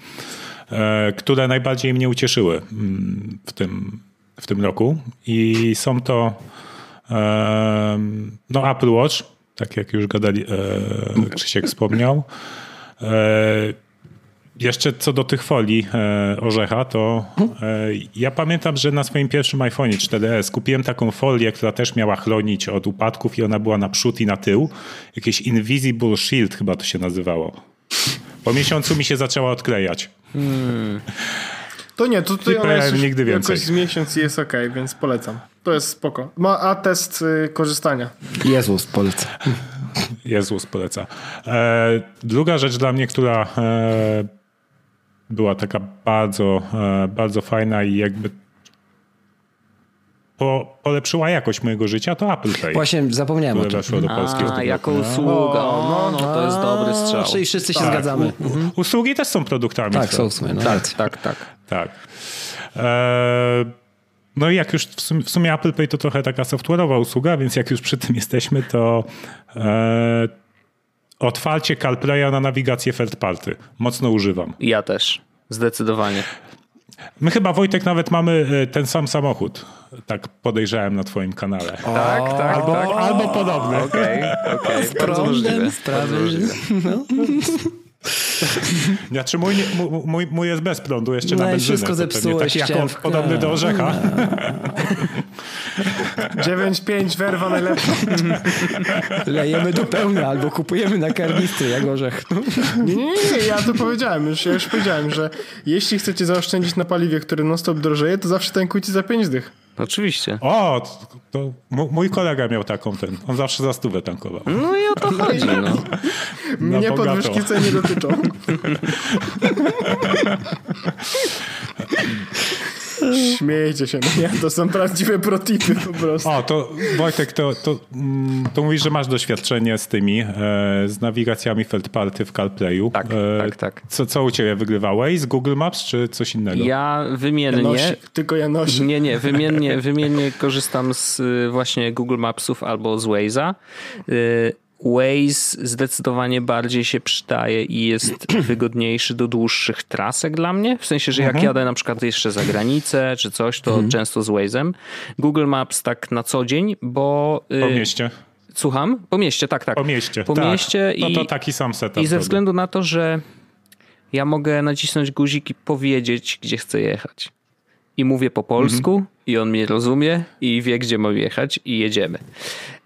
e, które najbardziej mnie ucieszyły mm, w tym, w tym roku. I są to no, Apple Watch, tak jak już gadali, Krzysiek wspomniał. Jeszcze co do tych folii e, orzecha, to e, ja pamiętam, że na swoim pierwszym iPhone 4S kupiłem taką folię, która też miała chronić od upadków i ona była na przód i na tył. Jakieś Invisible Shield chyba to się nazywało. Po miesiącu mi się zaczęła odklejać. Hmm. To nie, to tutaj ona jest nigdy więcej. jakoś z miesiąc jest ok, więc polecam. To jest spoko. Ma atest y, korzystania. Jezus poleca. Jezus poleca. E, druga rzecz dla mnie, która e, była taka bardzo, e, bardzo fajna i jakby po, polepszyła jakość mojego życia, to Apple Pay. Właśnie zapomniałem o tym. Weszło do Polski A, jako usługa. No, no, to jest dobry strzał. Czyli wszyscy się tak, zgadzamy. U, usługi też są produktami. Tak, są w sumie. No. Tak, tak, tak. tak. E, no i jak już w sumie, w sumie, Apple Pay to trochę taka software'owa usługa, więc jak już przy tym jesteśmy, to e, Otwarcie CarPlaya na nawigację third party. Mocno używam. Ja też. Zdecydowanie. My chyba, Wojtek, nawet mamy e, ten sam samochód. Tak podejrzewałem na twoim kanale. O, tak, tak. Albo, tak. albo podobny. Okej, okay, okay. bardzo możliwe. Sprawy. No. Znaczy mój, mój, mój jest bez prądu, jeszcze no na benzynę. wszystko zepsułeś. Taki jak podobny do orzecha. 9,5 werwa najlepsza. Lejemy do pełna albo kupujemy na karnistry jak orzech. Nie, nie, nie, ja to powiedziałem już, ja już powiedziałem, że jeśli chcecie zaoszczędzić na paliwie, które non stop drożeje, to zawsze tankujcie za 5 dych. Oczywiście. O, to, to mój kolega miał taką ten. On zawsze za stówę tankował. No i o to chodzi. No. Mnie podwyżki cen nie dotyczą. Śmiejcie się, no nie, to są prawdziwe protipy po prostu. O, to Wojtek, to, to, mm, to mówisz, że masz doświadczenie z tymi, e, z nawigacjami Feldparty w CarPlayu. Tak, e, tak, tak. Co, co u ciebie wygrywałeś? Z Google Maps czy coś innego? Ja wymiennie... Janosik, tylko Janosik. Nie, nie, wymiennie, wymiennie korzystam z y, właśnie Google Mapsów albo z Waze'a. Y, Waze zdecydowanie bardziej się przydaje i jest wygodniejszy do dłuższych trasek dla mnie. W sensie, że jak mhm. jadę na przykład jeszcze za granicę czy coś, to mhm. często z Waze'em. Google Maps tak na co dzień, bo... Y, po mieście. Słucham? Po mieście, tak, tak. Po mieście, po tak. mieście no to taki sam setup. I ze względu na to, że ja mogę nacisnąć guzik i powiedzieć, gdzie chcę jechać i mówię po polsku mhm. i on mnie rozumie i wie, gdzie mam jechać i jedziemy.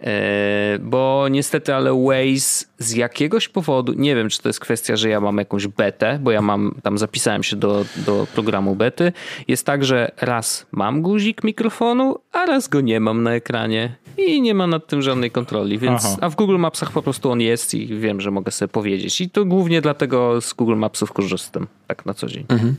E, bo niestety, ale Waze z jakiegoś powodu, nie wiem, czy to jest kwestia, że ja mam jakąś betę, bo ja mam, tam zapisałem się do, do programu bety, jest tak, że raz mam guzik mikrofonu, a raz go nie mam na ekranie i nie ma nad tym żadnej kontroli, więc, Aha. a w Google Mapsach po prostu on jest i wiem, że mogę sobie powiedzieć i to głównie dlatego z Google Mapsów korzystam, tak na co dzień. Mhm.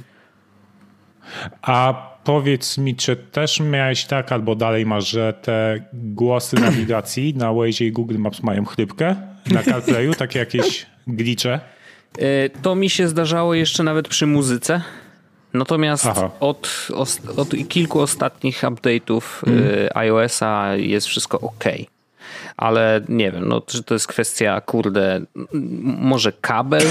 A powiedz mi, czy też miałeś tak, albo dalej masz, że te głosy nawigacji na Waze i Google Maps mają chrypkę na CarPlayu, takie jakieś glicze? E, to mi się zdarzało jeszcze nawet przy muzyce. Natomiast od, od, kilku ostatnich update'ów mm. iOS-a jest wszystko ok. Ale nie wiem, no, czy to jest kwestia, kurde, może kabel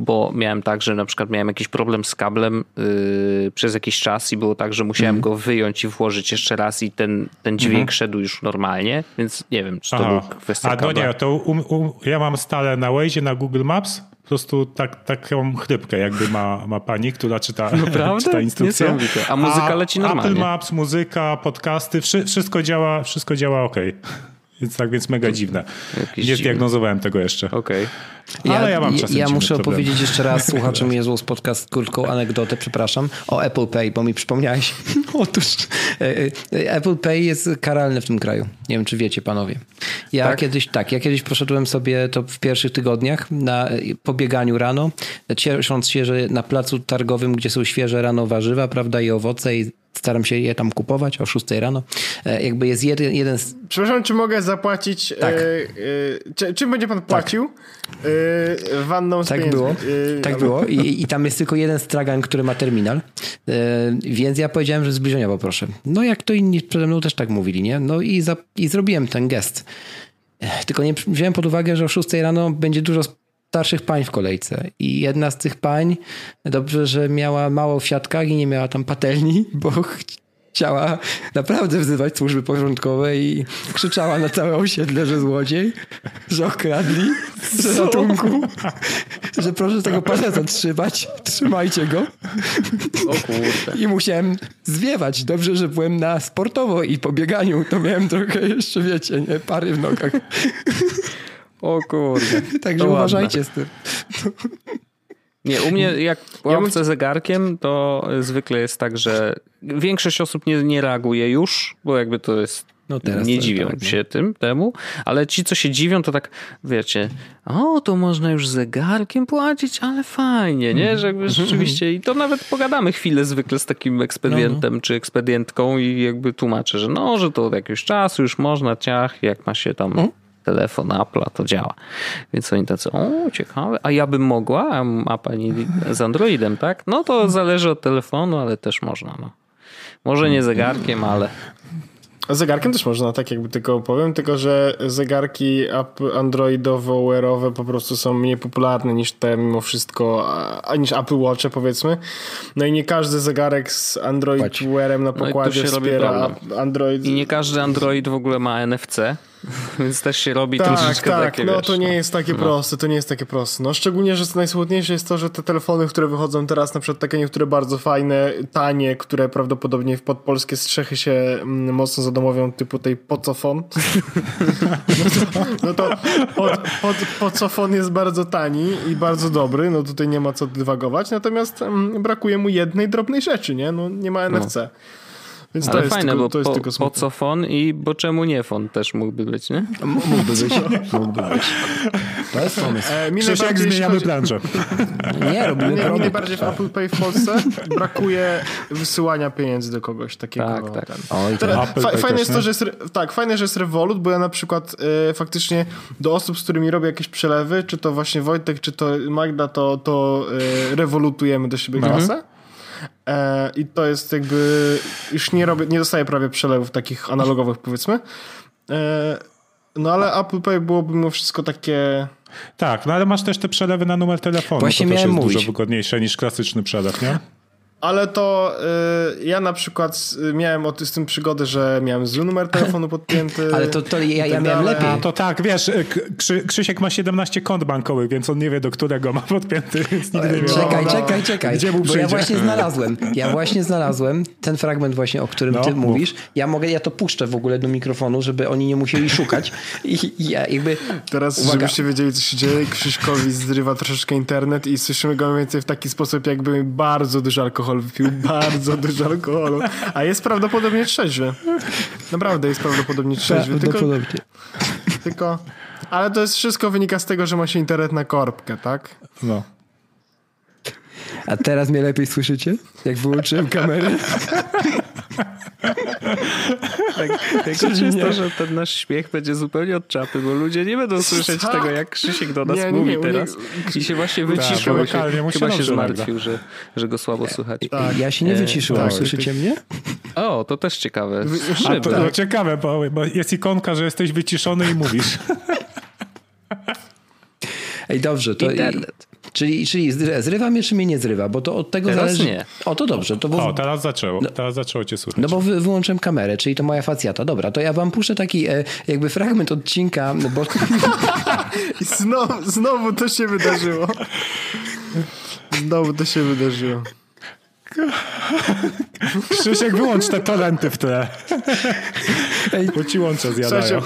bo miałem tak, że na przykład miałem jakiś problem z kablem yy, przez jakiś czas i było tak, że musiałem mm. go wyjąć i włożyć jeszcze raz i ten, ten dźwięk mm -hmm. szedł już normalnie, więc nie wiem, czy to Aha. był kwestia A kabla. no nie, to um, um, ja mam stale na Waze, na Google Maps po prostu tak, taką chrypkę jakby ma, ma pani, która czyta, czyta instrukcję. A muzyka leci normalnie. Apple Maps, muzyka, podcasty, wszystko działa, wszystko działa ok. Więc tak, więc mega dziwne. Jakiś Nie zdiagnozowałem tego jeszcze. Okej. Okay. Ale ja, mam czasem Ja muszę opowiedzieć jeszcze raz słuchaczom Jezu z podcast krótką anegdotę, przepraszam, o Apple Pay, bo mi przypomniałeś. Otóż e, e, Apple Pay jest karalny w tym kraju. Nie wiem, czy wiecie panowie. Ja tak? kiedyś, tak, ja kiedyś poszedłem sobie to w pierwszych tygodniach na pobieganiu rano, ciesząc się, że na placu targowym, gdzie są świeże rano warzywa, prawda, i owoce i staram się je tam kupować o 6 rano. E, jakby jest jeden, jeden z... Przepraszam, czy mogę zapłacić? Tak. E, e, czy, czym będzie pan płacił? Tak. E, wanną z Tak pieniędzmi. było. E, tak było. I, I, tam jest tylko jeden stragan, który ma terminal. E, więc ja powiedziałem, że zbliżenia poproszę. No jak to inni przede mną też tak mówili, nie? No i, za, i zrobiłem ten gest. Tylko nie wziąłem pod uwagę, że o 6 rano będzie dużo starszych pań w kolejce. I jedna z tych pań, dobrze, że miała mało w siatkach i nie miała tam patelni, bo chciała naprawdę wzywać służby porządkowe i krzyczała na całe osiedle, że złodziej, że okradli, że ratunku, że proszę tego pana zatrzymać, trzymajcie go. O kurde. I musiałem zwiewać. Dobrze, że byłem na sportowo i po bieganiu, to miałem trochę jeszcze, wiecie, nie, pary w nogach. O kurde. Także uważajcie z tym. Nie, u mnie jak łapce zegarkiem, to zwykle jest tak, że większość osób nie, nie reaguje już, bo jakby to jest no nie dziwią tak, się tym, temu, ale ci, co się dziwią, to tak, wiecie, o, to można już zegarkiem płacić, ale fajnie, nie? Że jakby mhm. rzeczywiście, i to nawet pogadamy chwilę zwykle z takim ekspedientem no, no. czy ekspedientką i jakby tłumaczę, że no, że to od jakiegoś czasu już można, ciach, jak ma się tam mhm telefon Apple'a to działa. Więc oni tacy, o ciekawe, a ja bym mogła, a pani z Androidem, tak? No to zależy od telefonu, ale też można. No. Może nie zegarkiem, ale Zegarkiem też można, tak jakby tylko powiem, tylko że zegarki androidowo-wearowe po prostu są mniej popularne niż te mimo wszystko, a, niż Apple Watche powiedzmy. No i nie każdy zegarek z Android Wearem na no pokładzie no wspiera Android. I nie każdy Android w ogóle ma NFC. Więc też się robi tak, troszeczkę tak, takie, no wiesz, to nie jest takie no. proste, to nie jest takie proste. No szczególnie, że najsmutniejsze jest to, że te telefony, które wychodzą teraz, na przykład takie niektóre bardzo fajne, tanie, które prawdopodobnie pod polskie strzechy się mm, mocno zadomowią, typu tej Pocofon. no to, no to pod, pod, Pocofon jest bardzo tani i bardzo dobry, no tutaj nie ma co dywagować, natomiast mm, brakuje mu jednej drobnej rzeczy, nie? No nie ma NFC. No. Więc Ale to jest fajne, tylko, bo to jest po, tylko po co fon i bo czemu nie fon też mógłby być, nie? Mógłby być. mógłby być. To jest pomysł. E, mi jak zmieniamy chodzi... branżę. Nie, robimy mnie, mi najbardziej w Apple Pay w Polsce brakuje wysyłania pieniędzy do kogoś takiego. Tak, tak. Oj, fa fajne jest to, że jest, tak, fajne, że jest Revolut, bo ja na przykład y, faktycznie do osób, z którymi robię jakieś przelewy, czy to właśnie Wojtek, czy to Magda, to, to y, rewolutujemy do siebie mhm. kasę. E, I to jest jakby, już nie robię, nie dostaję prawie przelewów takich analogowych powiedzmy. E, no ale Apple Pay byłoby mimo wszystko takie... Tak, no ale masz też te przelewy na numer telefonu. Właśnie to też jest mówić. dużo wygodniejsze niż klasyczny przelew, nie? Ale to y, ja na przykład miałem o, z tym przygodę, że miałem zły numer telefonu podpięty. Ale to, to ja, ja tak miałem lepiej. A to tak, wiesz, y, Krzy, Krzysiek ma 17 kont bankowych, więc on nie wie, do którego ma podpięty, więc nigdy nie wie. Czekaj, no, czekaj, czekaj. Gdzie mu Bo ja właśnie znalazłem, ja właśnie znalazłem ten fragment właśnie, o którym no, ty mów. mówisz. Ja mogę, ja to puszczę w ogóle do mikrofonu, żeby oni nie musieli szukać. I, i ja jakby... Teraz, uwaga. żebyście wiedzieli, co się dzieje, Krzyśkowi zrywa troszeczkę internet i słyszymy go więcej w taki sposób, jakby bardzo dużo alkoholu alkohol, wypił bardzo dużo alkoholu, a jest prawdopodobnie trzeźwy. Naprawdę jest prawdopodobnie trzeźwy. Tylko, tylko, ale to jest wszystko wynika z tego, że ma się internet na korbkę, tak? No. A teraz mnie lepiej słyszycie? Jak wyłączyłem kamerę? tak, tak jest to, że ten nasz śmiech będzie zupełnie od czapy, bo ludzie nie będą słyszeć tego, jak Krzysiek do nas nie, mówi nie, teraz. Nie, I się właśnie tak, wyciszył. Tak, się, chyba się zmartwił, że, że go słabo słychać. Tak. Ja się nie wyciszyłem. Tak. Słyszycie mnie? O, to też ciekawe. A, to, to ciekawe, bo, bo jest ikonka, że jesteś wyciszony i mówisz. Ej, dobrze. To Internet. Czyli, czyli zrywa mnie, czy mnie nie zrywa? Bo to od tego teraz zależy. Nie. O, to dobrze. To bo... O, teraz zaczęło. No, teraz zaczęło cię słychać. No bo wy, wyłączyłem kamerę, czyli to moja facjata. Dobra, to ja wam puszczę taki e, jakby fragment odcinka. Bo... I znowu, znowu to się wydarzyło. Znowu to się wydarzyło. Krzysiek, wyłącz te talenty w tle. Bo ci łącze zjadają.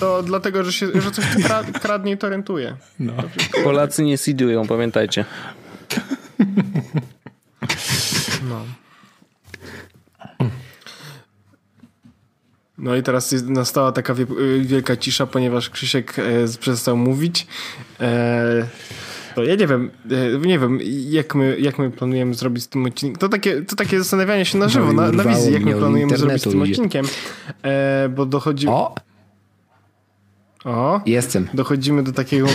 to dlatego, że, się, że coś kradnie i to rentuje. No. Polacy nie seedują, pamiętajcie. No. No i teraz nastała taka wielka cisza, ponieważ Krzysiek e, przestał mówić. E, to ja nie wiem, e, nie wiem, jak my, jak my planujemy zrobić z tym odcinkiem. To takie, to takie zastanawianie się na żywo, no na, na wizji, jak my planujemy zrobić z tym odcinkiem. E, bo dochodzi... O! O! Jestem. Dochodzimy do takiego,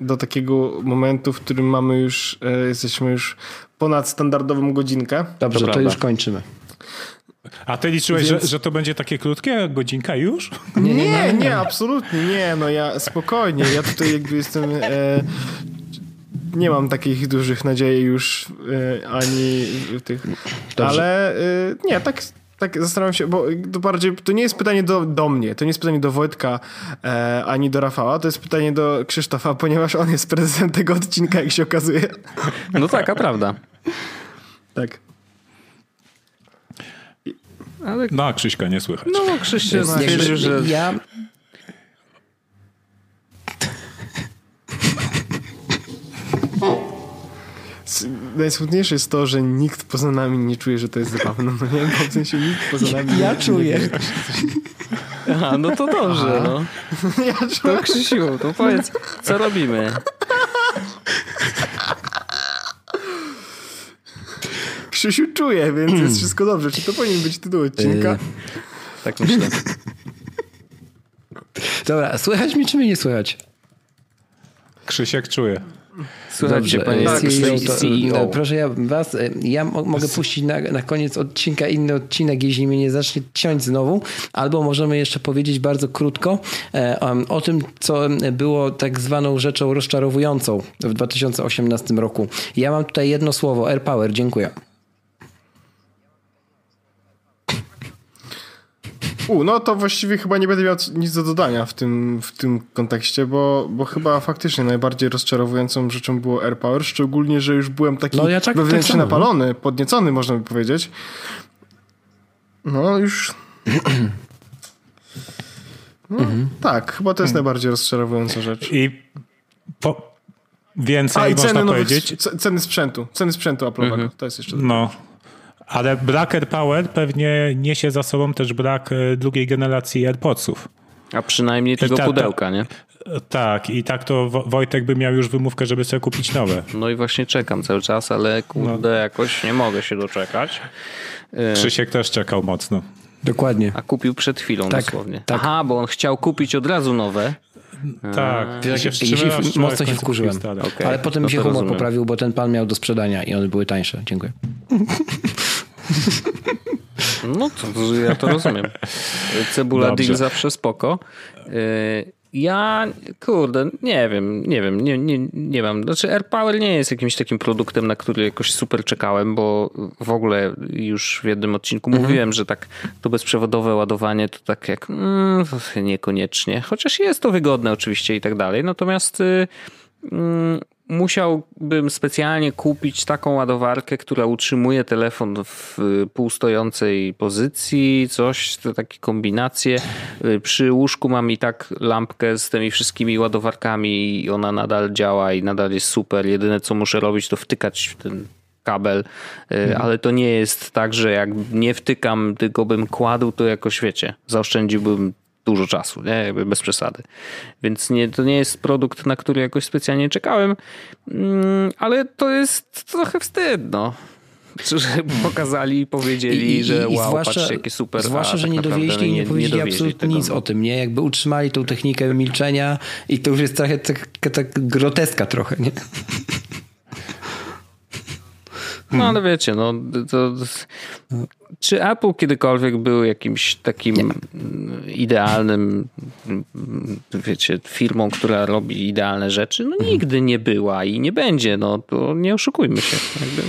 do takiego momentu, w którym mamy już, e, jesteśmy już ponad standardową godzinkę. Dobrze, to, to już kończymy. A ty liczyłeś, Więc... że, że to będzie takie krótkie, godzinka już? Nie, nie, nie, nie, absolutnie nie. No ja spokojnie, ja tutaj jakby jestem e, nie mam takich dużych nadziei już y, ani tych. Dobrze. Ale y, nie, tak, tak zastanawiam się, bo to bardziej, to nie jest pytanie do, do mnie, to nie jest pytanie do Wojtka e, ani do Rafała, to jest pytanie do Krzysztofa, ponieważ on jest prezentem tego odcinka, jak się okazuje. No taka prawda. Tak. Ale... No, a Krzyśka nie słychać. No, Krzyś się stwierdził, że... Ja najsmutniejsze jest to, że nikt poza nami nie czuje, że to jest zabawne. No nie? Bo w sensie nikt poza nami Ja nie, czuję. Nie Aha, no to dobrze, Aha. no. Ja czuję. To Krzysiu, to powiedz, co robimy? Krzysiu czuje, więc jest wszystko dobrze. Czy to powinien być tytuł odcinka? Yy, tak myślę. Dobra, słychać mi, czy mnie nie słychać? Krzysiek czuje. Słuchajcie, panie tak, CEO, to, no, proszę ja was, e, ja mogę puścić na, na koniec odcinka inny odcinek, jeśli mnie nie zacznie ciąć znowu, albo możemy jeszcze powiedzieć bardzo krótko e, o tym, co było tak zwaną rzeczą rozczarowującą w 2018 roku. Ja mam tutaj jedno słowo, Air Power, dziękuję. U, no to właściwie chyba nie będę miał nic do dodania w tym, w tym kontekście, bo, bo chyba faktycznie najbardziej rozczarowującą rzeczą było AirPower, szczególnie, że już byłem taki no, ja tak, wewnętrznie tak napalony, podniecony można by powiedzieć. No już... No, mhm. Tak, chyba to jest mhm. najbardziej rozczarowująca rzecz. I po... więcej A, i ceny, można powiedzieć. Ceny sprzętu, ceny sprzętu Apple'owego, mhm. to jest jeszcze... No, ale brak AirPower pewnie niesie za sobą też brak e, drugiej generacji AirPodsów. A przynajmniej tego ta, pudełka, nie? Tak, i tak to Wojtek by miał już wymówkę, żeby sobie kupić nowe. No i właśnie czekam cały czas, ale kurde, no. jakoś nie mogę się doczekać. E, Krzysiek też czekał mocno. Dokładnie. A kupił przed chwilą tak, dosłownie. Tak. Aha, bo on chciał kupić od razu nowe. Tak, ja się, mocno się wkurzyłem. Okay, ale potem no mi się humor rozumiem. poprawił, bo ten pan miał do sprzedania i one były tańsze. Dziękuję. No to, ja to rozumiem. Cebula Dobrze. deal zawsze spoko. Y, ja, kurde, nie wiem, nie wiem, nie, nie, nie wiem. Znaczy AirPower nie jest jakimś takim produktem, na który jakoś super czekałem, bo w ogóle już w jednym odcinku mhm. mówiłem, że tak to bezprzewodowe ładowanie to tak jak mm, niekoniecznie. Chociaż jest to wygodne oczywiście i tak dalej. Natomiast y, mm, musiałbym specjalnie kupić taką ładowarkę, która utrzymuje telefon w półstojącej pozycji, coś, to takie kombinacje. Przy łóżku mam i tak lampkę z tymi wszystkimi ładowarkami i ona nadal działa i nadal jest super. Jedyne co muszę robić to wtykać w ten kabel, mhm. ale to nie jest tak, że jak nie wtykam, tylko bym kładł, to jakoś wiecie, zaoszczędziłbym dużo czasu, nie? Jakby bez przesady. Więc nie, to nie jest produkt, na który jakoś specjalnie czekałem, mm, ale to jest trochę wstyd, no. Że pokazali i powiedzieli, I, że wow, zwłaszcza, patrzcie jakie super. Zwłaszcza, że tak nie dowieźli i nie, nie powiedzieli nie absolutnie tego. nic o tym, nie? Jakby utrzymali tą technikę milczenia i to już jest trochę tak, tak groteska trochę, nie? No ale wiecie, no to, czy Apple kiedykolwiek był jakimś takim nie. idealnym, wiecie, firmą, która robi idealne rzeczy? No nigdy nie była i nie będzie, no to nie oszukujmy się. Jakby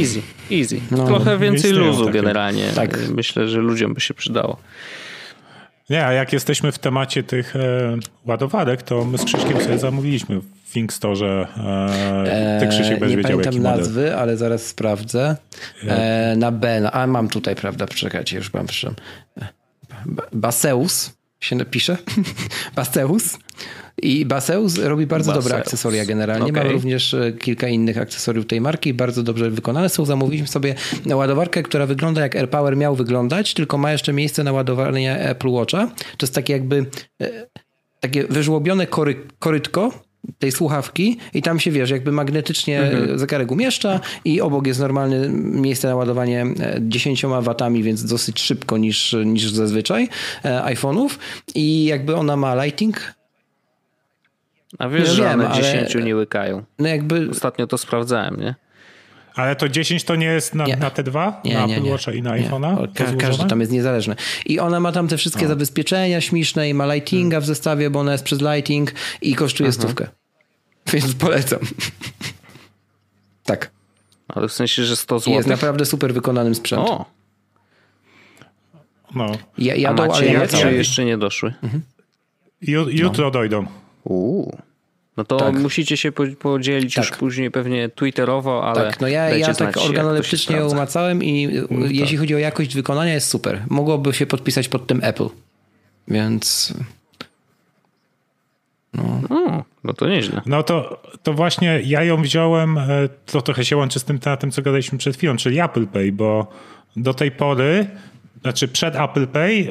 easy, easy. No, Trochę więcej luzu takie. generalnie. Tak. Myślę, że ludziom by się przydało. Nie, a jak jesteśmy w temacie tych e, ładowarek, to my z Krzyśkiem sobie zamówiliśmy w Thinkstore. E, ty Krzysiek eee, Nie pamiętam nazwy, model. ale zaraz sprawdzę. E, na B, a mam tutaj, prawda, czekajcie, już mam przy Baseus się napisze. Baseus. I Baseus robi bardzo Baseus. dobre akcesoria generalnie. Okay. Mam również e, kilka innych akcesoriów tej marki, bardzo dobrze wykonane są. Zamówiliśmy sobie ładowarkę, która wygląda jak AirPower miał wyglądać, tylko ma jeszcze miejsce na ładowanie Apple Watcha. To jest takie jakby e, takie wyżłobione kory, korytko, tej słuchawki i tam się, wiesz, jakby magnetycznie mhm. zegarek umieszcza i obok jest normalne miejsce na ładowanie 10 e, watami, więc dosyć szybko niż, niż zazwyczaj iPhone'ów i jakby ona ma lighting a wiesz, no że wiem, one 10 ale... nie łykają. No jakby... Ostatnio to sprawdzałem, nie? Ale to 10 to nie jest na, nie. na te dwa? Nie, na nie, Apple Watcha i na iPhone'a? Ka każdy tam jest niezależny. I ona ma tam te wszystkie o. zabezpieczenia śmieszne i ma lightinga hmm. w zestawie, bo ona jest przez lighting i kosztuje Aha. stówkę. Więc polecam. tak. Ale w sensie, że 100 zł. Jest naprawdę super wykonanym sprzętem. O. No. Ja, jadą, A macie ale ja, jeszcze nie doszły? Mhm. Jutro no. dojdą. Uuu. No to tak. musicie się podzielić tak. już później pewnie twitterowo, ale. Tak, no ja, ja tak organoleptycznie umacałem i no, jeśli chodzi o jakość wykonania, jest super. Mogłoby się podpisać pod tym Apple. Więc. No. no, no to nieźle. No to, to właśnie ja ją wziąłem, e, to trochę się łączy z tym tematem, co gadaliśmy przed chwilą, czyli Apple Pay, bo do tej pory, znaczy przed Apple Pay e,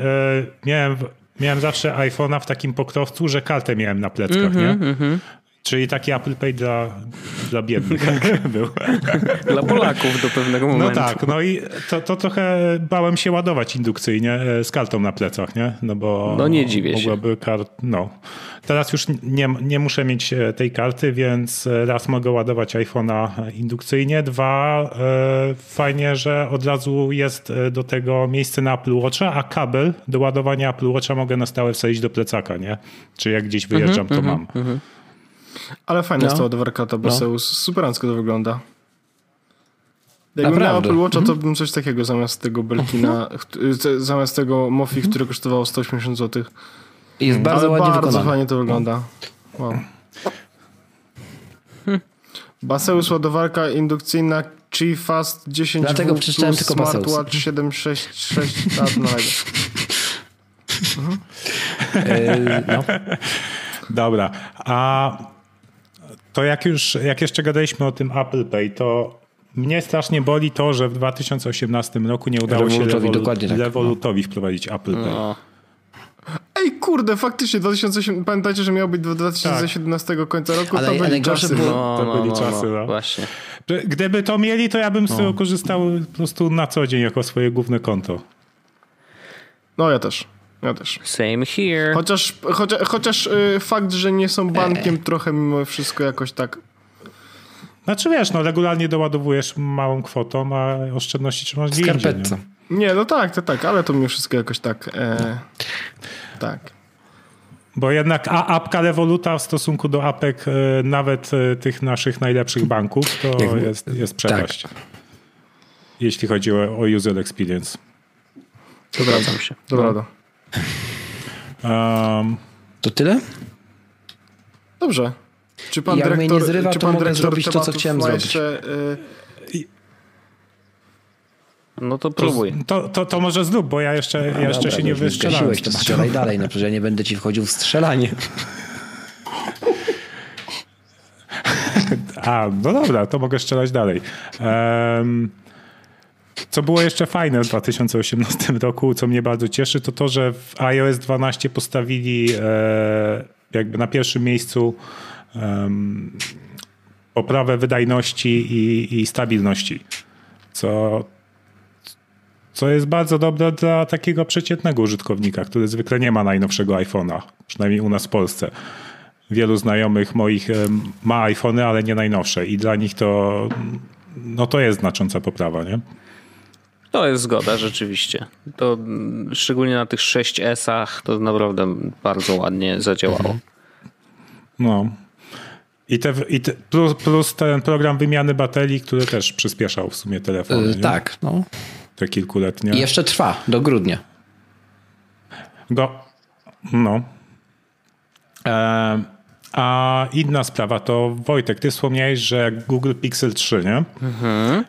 miałem, miałem zawsze iPhone'a w takim pokrowcu, że kartę miałem na pleckach, mm -hmm, nie? Mm -hmm. Czyli taki Apple Pay dla, dla biednych tak. był. Dla Polaków do pewnego no momentu. No tak, no i to, to trochę bałem się ładować indukcyjnie e, z kartą na plecach, nie? No bo no nie dziwię mogłaby się. Kart, no. Teraz już nie, nie muszę mieć e, tej karty, więc e, raz mogę ładować iPhone'a indukcyjnie, dwa fajnie, że od razu jest do tego miejsce na Apple Watcha, a kabel do ładowania Apple Watcha mogę na stałe wsadzić do plecaka, nie? Czy jak gdzieś wyjeżdżam, to -hmm, mam. Ale fajna no. jest ta ładowarka, to Boseus. No. Superancko to wygląda. Jakbym miał Apple Watcha, to bym coś takiego zamiast tego Belkina, zamiast tego Mofi, który kosztował 180 zł. Jest bardzo Ale ładnie bardzo wykonane. fajnie to wygląda. Wow. Baseus ładowarka indukcyjna Qi Fast 10 Dlatego przeczytałem tylko Smartwatch 766 lat na mhm. yy, no. Dobra, a to jak już, jak jeszcze gadaliśmy o tym Apple Pay, to mnie strasznie boli to, że w 2018 roku nie udało się Revolut, tak. Revolutowi wprowadzić Apple Pay. No. Ej, kurde, faktycznie 2007, pamiętajcie, że miał być do 2017 tak. końca roku, Ale to byli czasy. Było... No, to no, byli no, czasy, no. Właśnie. Gdyby to mieli, to ja bym z tego korzystał po prostu na co dzień jako swoje główne konto. No ja też. Ja też. Same here. Chociaż, chociaż, chociaż y, fakt, że nie są bankiem, eee. trochę mimo wszystko jakoś tak. Znaczy wiesz, no regularnie doładowujesz małą kwotą, a oszczędności trzymasz gdzie indziej. Nie? nie, no tak, to tak, ale to mimo wszystko jakoś tak. E, tak. Bo jednak apka Revoluta w stosunku do apek e, nawet e, tych naszych najlepszych banków to jest, jest przepaść. Tak. Jeśli chodzi o, o user experience. Zgadzam się. Dobra. No. Um, to tyle? Dobrze. Czy pan Jak dyrektor, mnie nie zrywa, to mogę zrobić to, co chciałem zrobić. Jeszcze, y... No to próbuj. To, to, to, może zrób, bo ja jeszcze, ja jeszcze dobra, się nie wystrzelałem. to strzelaj dalej, no przecież ja nie będę ci wchodził w strzelanie. A, no dobra, to mogę strzelać dalej. Um, co było jeszcze fajne w 2018 roku, co mnie bardzo cieszy, to to, że w iOS 12 postawili e, jakby na pierwszym miejscu poprawę wydajności i, i stabilności, co, co jest bardzo dobre dla takiego przeciętnego użytkownika, który zwykle nie ma najnowszego iPhone'a, przynajmniej u nas w Polsce. Wielu znajomych moich ma iPhony, ale nie najnowsze i dla nich to, no to jest znacząca poprawa, nie? To jest zgoda, rzeczywiście. To szczególnie na tych 6S-ach to naprawdę bardzo ładnie zadziałało. No. I, te, i te, plus, plus, ten program wymiany baterii, który też przyspieszał w sumie telefony. Yy, tak, no. Te kilkuletnie. I jeszcze trwa do grudnia. Go. No. E, a inna sprawa to Wojtek, ty wspomniałeś, że Google Pixel 3, nie? Mhm.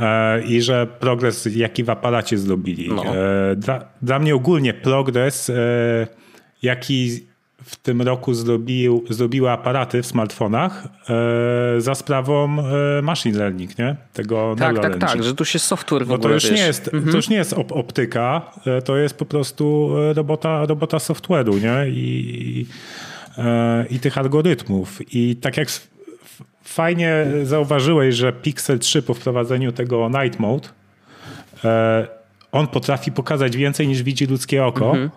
E, I że progres, jaki w aparacie zrobili. No. E, dla, dla mnie ogólnie progres, e, jaki w tym roku zrobił, zrobiły aparaty w smartfonach za sprawą machine learning, nie? Tego tak, tak, tak, że tu się software w Bo to już, nie jest, mhm. to już nie jest op optyka, to jest po prostu robota, robota software'u, nie? I, e, I tych algorytmów. I tak jak fajnie zauważyłeś, że Pixel 3 po wprowadzeniu tego Night Mode e, on potrafi pokazać więcej niż widzi ludzkie oko. Mhm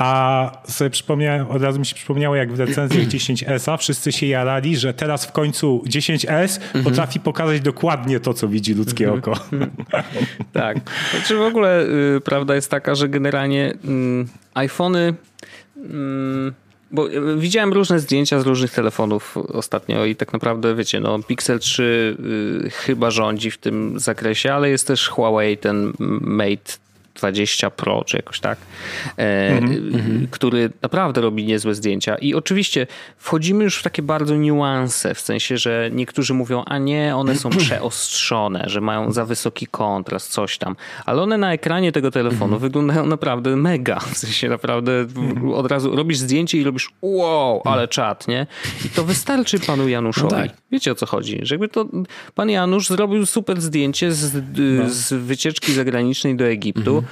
a sobie przypomniałem, od razu mi się przypomniało, jak w recenzjach 10S wszyscy się jarali, że teraz w końcu 10S mhm. potrafi pokazać dokładnie to, co widzi ludzkie mhm. oko. tak. Znaczy w ogóle y, prawda jest taka, że generalnie y, iPhony y, bo y, widziałem różne zdjęcia z różnych telefonów ostatnio i tak naprawdę wiecie, no Pixel 3 y, chyba rządzi w tym zakresie, ale jest też Huawei ten Mate 20 Pro, czy jakoś tak, mm -hmm. który naprawdę robi niezłe zdjęcia. I oczywiście wchodzimy już w takie bardzo niuanse, w sensie, że niektórzy mówią, a nie, one są przeostrzone, że mają za wysoki kontrast, coś tam. Ale one na ekranie tego telefonu mm -hmm. wyglądają naprawdę mega. W sensie naprawdę mhm. od razu robisz zdjęcie i robisz wow, ale czat, nie? I to wystarczy panu Januszowi. No tak. Wiecie o co chodzi? Że jakby to pan Janusz zrobił super zdjęcie z, no. z wycieczki zagranicznej do Egiptu, mhm.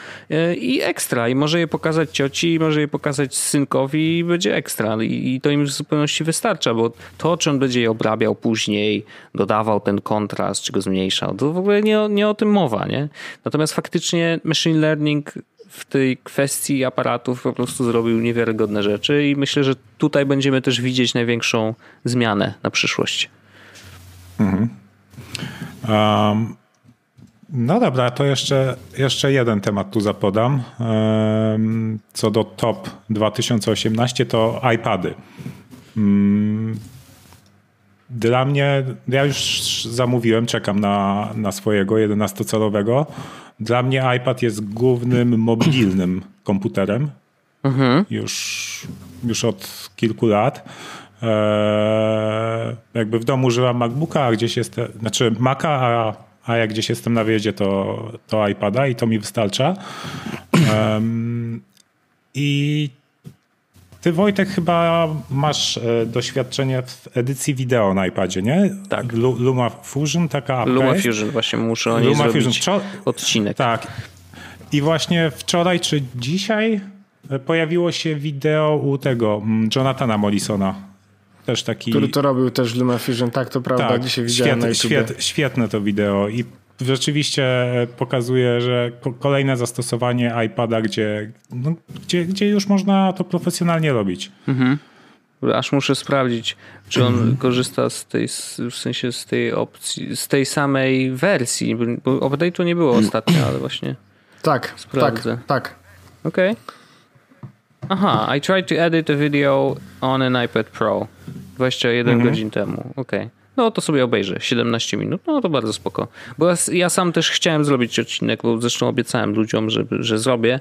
I ekstra. I może je pokazać cioci, i może je pokazać synkowi i będzie ekstra. I, I to im w zupełności wystarcza, bo to, czy on będzie je obrabiał później, dodawał ten kontrast, czy go zmniejszał, to w ogóle nie, nie o tym mowa, nie? Natomiast faktycznie machine learning w tej kwestii aparatów po prostu zrobił niewiarygodne rzeczy i myślę, że tutaj będziemy też widzieć największą zmianę na przyszłość. Mhm. Um, no dobra, to jeszcze, jeszcze jeden temat tu zapodam. Co do top 2018 to iPady. Mm, dla mnie, ja już zamówiłem, czekam na, na swojego 11-calowego. Dla mnie iPad jest głównym mobilnym komputerem. Mhm. Już, już od kilku lat. Eee, jakby w domu używam MacBooka, a gdzieś jest, znaczy Maca, a, a jak gdzieś jestem na wyjeździe, to, to iPada i to mi wystarcza. Um, I ty Wojtek chyba masz e, doświadczenie w edycji wideo na iPadzie, nie? Tak. Luma Fusion, taka apka Luma? Fusion, właśnie muszę o niej Luma zrobić Fusion. odcinek. Tak. I właśnie wczoraj czy dzisiaj e, pojawiło się wideo u tego mm, Jonathana Morrisona. Też taki... Który to robił też Luma Fusion, tak to prawda, tak, dzisiaj widziałem świet, na YouTube. Świet, świetne to wideo i rzeczywiście pokazuje, że kolejne zastosowanie iPada, gdzie, no, gdzie, gdzie już można to profesjonalnie robić. Mhm. Aż muszę sprawdzić, czy on mhm. korzysta z tej, w sensie z tej opcji, z tej samej wersji, bo update'u nie było ostatnio, ale właśnie tak, sprawdzę. Tak, tak. Okej. Okay. Aha, I tried to edit a video on an iPad Pro 21 mhm. godzin temu. Okej. Okay no to sobie obejrzę. 17 minut, no to bardzo spoko. Bo ja, ja sam też chciałem zrobić odcinek, bo zresztą obiecałem ludziom, że, że zrobię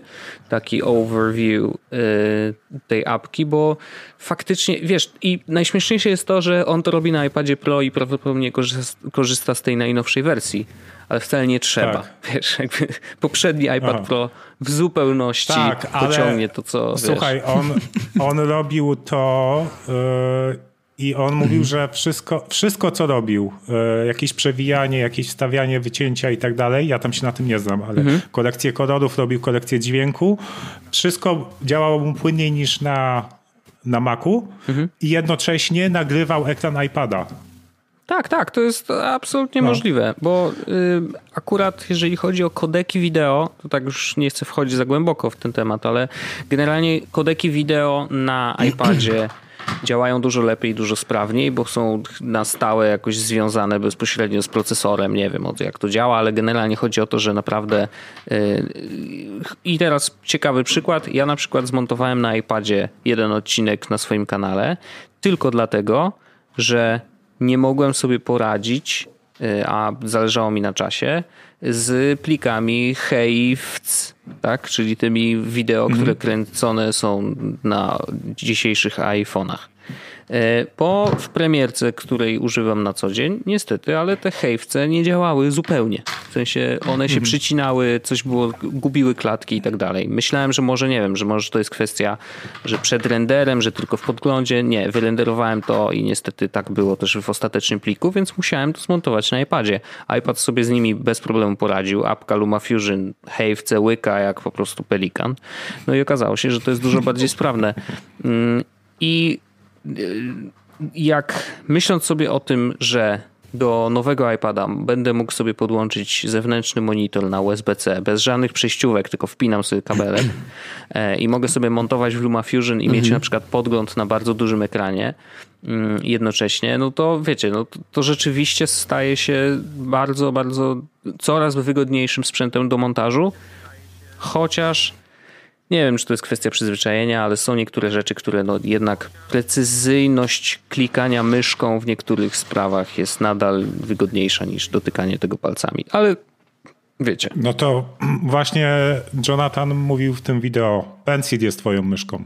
taki overview y, tej apki, bo faktycznie, wiesz, i najśmieszniejsze jest to, że on to robi na iPadzie Pro i prawdopodobnie korzysta, korzysta z tej najnowszej wersji ale wcale nie trzeba. Tak. Wiesz, jakby poprzedni iPad Aha. Pro w zupełności tak, pociągnie to, co. Słuchaj, wiesz. on, on robił to. Yy i on mówił, że wszystko, wszystko co robił, e, jakieś przewijanie, jakieś wstawianie, wycięcia i tak dalej, ja tam się na tym nie znam, ale mhm. korekcję kolorów robił, korekcję dźwięku, wszystko działało mu płynniej niż na, na Macu mhm. i jednocześnie nagrywał ekran iPada. Tak, tak, to jest absolutnie no. możliwe, bo y, akurat jeżeli chodzi o kodeki wideo, to tak już nie chcę wchodzić za głęboko w ten temat, ale generalnie kodeki wideo na iPadzie działają dużo lepiej, dużo sprawniej, bo są na stałe jakoś związane bezpośrednio z procesorem. Nie wiem jak to działa, ale generalnie chodzi o to, że naprawdę. Yy, I teraz ciekawy przykład. Ja na przykład zmontowałem na iPadzie jeden odcinek na swoim kanale tylko dlatego, że nie mogłem sobie poradzić, a zależało mi na czasie, z plikami HEIFC, tak? czyli tymi wideo, które mhm. kręcone są na dzisiejszych iPhone'ach. E, po w premierce, której używam na co dzień, niestety, ale te hejwce nie działały zupełnie. W sensie one się mhm. przycinały, coś było, gubiły klatki i tak dalej. Myślałem, że może nie wiem, że może to jest kwestia, że przed renderem, że tylko w podglądzie. Nie, wyrenderowałem to i niestety tak było też w ostatecznym pliku, więc musiałem to zmontować na iPadzie. iPad sobie z nimi bez problemu poradził. Apka LumaFusion, hejwce łyka jak po prostu pelikan. No i okazało się, że to jest dużo bardziej sprawne. Mm, I jak myśląc sobie o tym, że do nowego iPada będę mógł sobie podłączyć zewnętrzny monitor na USB-C bez żadnych przejściówek, tylko wpinam sobie kabelek e, i mogę sobie montować w LumaFusion i mhm. mieć na przykład podgląd na bardzo dużym ekranie mm, jednocześnie, no to wiecie, no to, to rzeczywiście staje się bardzo, bardzo coraz wygodniejszym sprzętem do montażu, chociaż nie wiem, czy to jest kwestia przyzwyczajenia, ale są niektóre rzeczy, które no jednak precyzyjność klikania myszką w niektórych sprawach jest nadal wygodniejsza niż dotykanie tego palcami. Ale wiecie. No to właśnie Jonathan mówił w tym wideo, Pencil jest twoją myszką.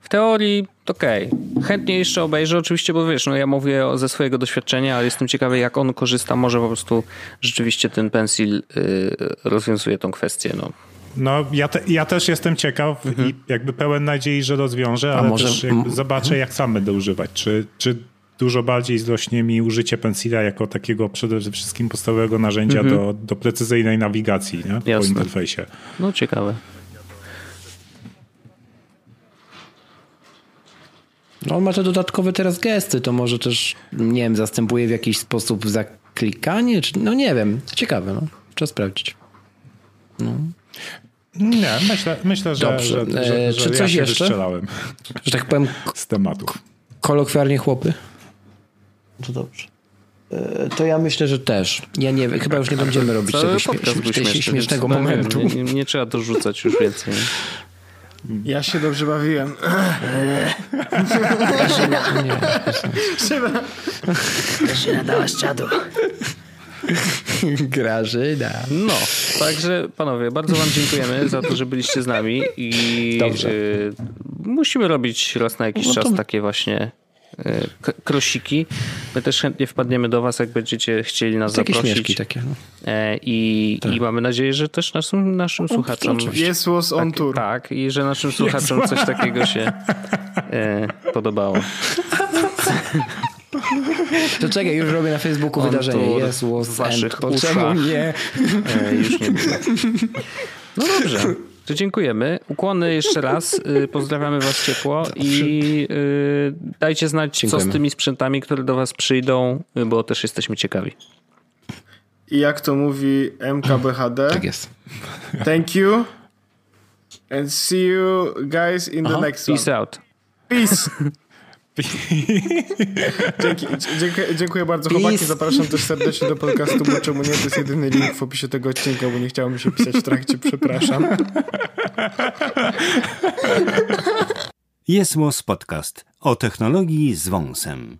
W teorii okej. Okay. Chętnie jeszcze obejrzę oczywiście, bo wiesz, no ja mówię ze swojego doświadczenia, ale jestem ciekawy jak on korzysta. Może po prostu rzeczywiście ten Pencil yy, rozwiązuje tą kwestię. No. No, ja, te, ja też jestem ciekaw mhm. i jakby pełen nadziei, że rozwiążę, ale może... też jakby zobaczę, jak sam będę używać. Czy, czy dużo bardziej zrośnie mi użycie Pencila jako takiego przede wszystkim podstawowego narzędzia mhm. do, do precyzyjnej nawigacji nie? po interfejsie. No, ciekawe. No, on ma te dodatkowe teraz gesty, to może też, nie wiem, zastępuje w jakiś sposób zaklikanie, czy, no nie wiem, ciekawe, no. Trzeba sprawdzić. No. Nie, myślę, myślę że, Dobrze. że, że, e, że Czy coś ja jeszcze? Wystrzelałem. Że tak powiem. Z tematu. Kolokwialnie chłopy. To dobrze. E, to ja myślę, że też. Ja nie wiem, chyba już nie będziemy robić Cały tego śmie śmiesznego momentu. Nie, nie, nie, trzeba dorzucać już więcej. Ja się dobrze bawiłem. Grażyna, Grażyna dała z czadu. Grażyna. No, także panowie, bardzo wam dziękujemy za to, że byliście z nami i Dobrze. y, musimy robić raz na jakiś No to- czas takie właśnie y, krosiki. My też chętnie wpadniemy do was, jak będziecie chcieli nas Takie zaprosić. śmieszki takie. No. E, I, I mamy nadzieję, że też naszym, naszym słuchaczom. Yes was on tour. Tak, i że naszym słuchaczom coś takiego się e, podobało. To czekaj, już robię na Facebooku On wydarzenie. tour Yes, w was waszych and. Po czemu uszach. nie? E, już nie było. No dobrze. To dziękujemy. Ukłony jeszcze raz. Y, Pozdrawiamy Was ciepło i y, dajcie znać, co Dziękujemy. z tymi sprzętami, które do Was przyjdą, y, bo też jesteśmy ciekawi. I jak to mówi MKBHD, Tak jest. thank you and see you guys in the next one. Peace out. Peace! Dzięki, dziękuję, dziękuję bardzo chłopaki, Peace. zapraszam też serdecznie do podcastu, bo czemu nie, to jest jedyny link w opisie tego odcinka, bo nie chciało mi się pisać w trakcie, przepraszam. Jest Podcast o technologii z wąsem.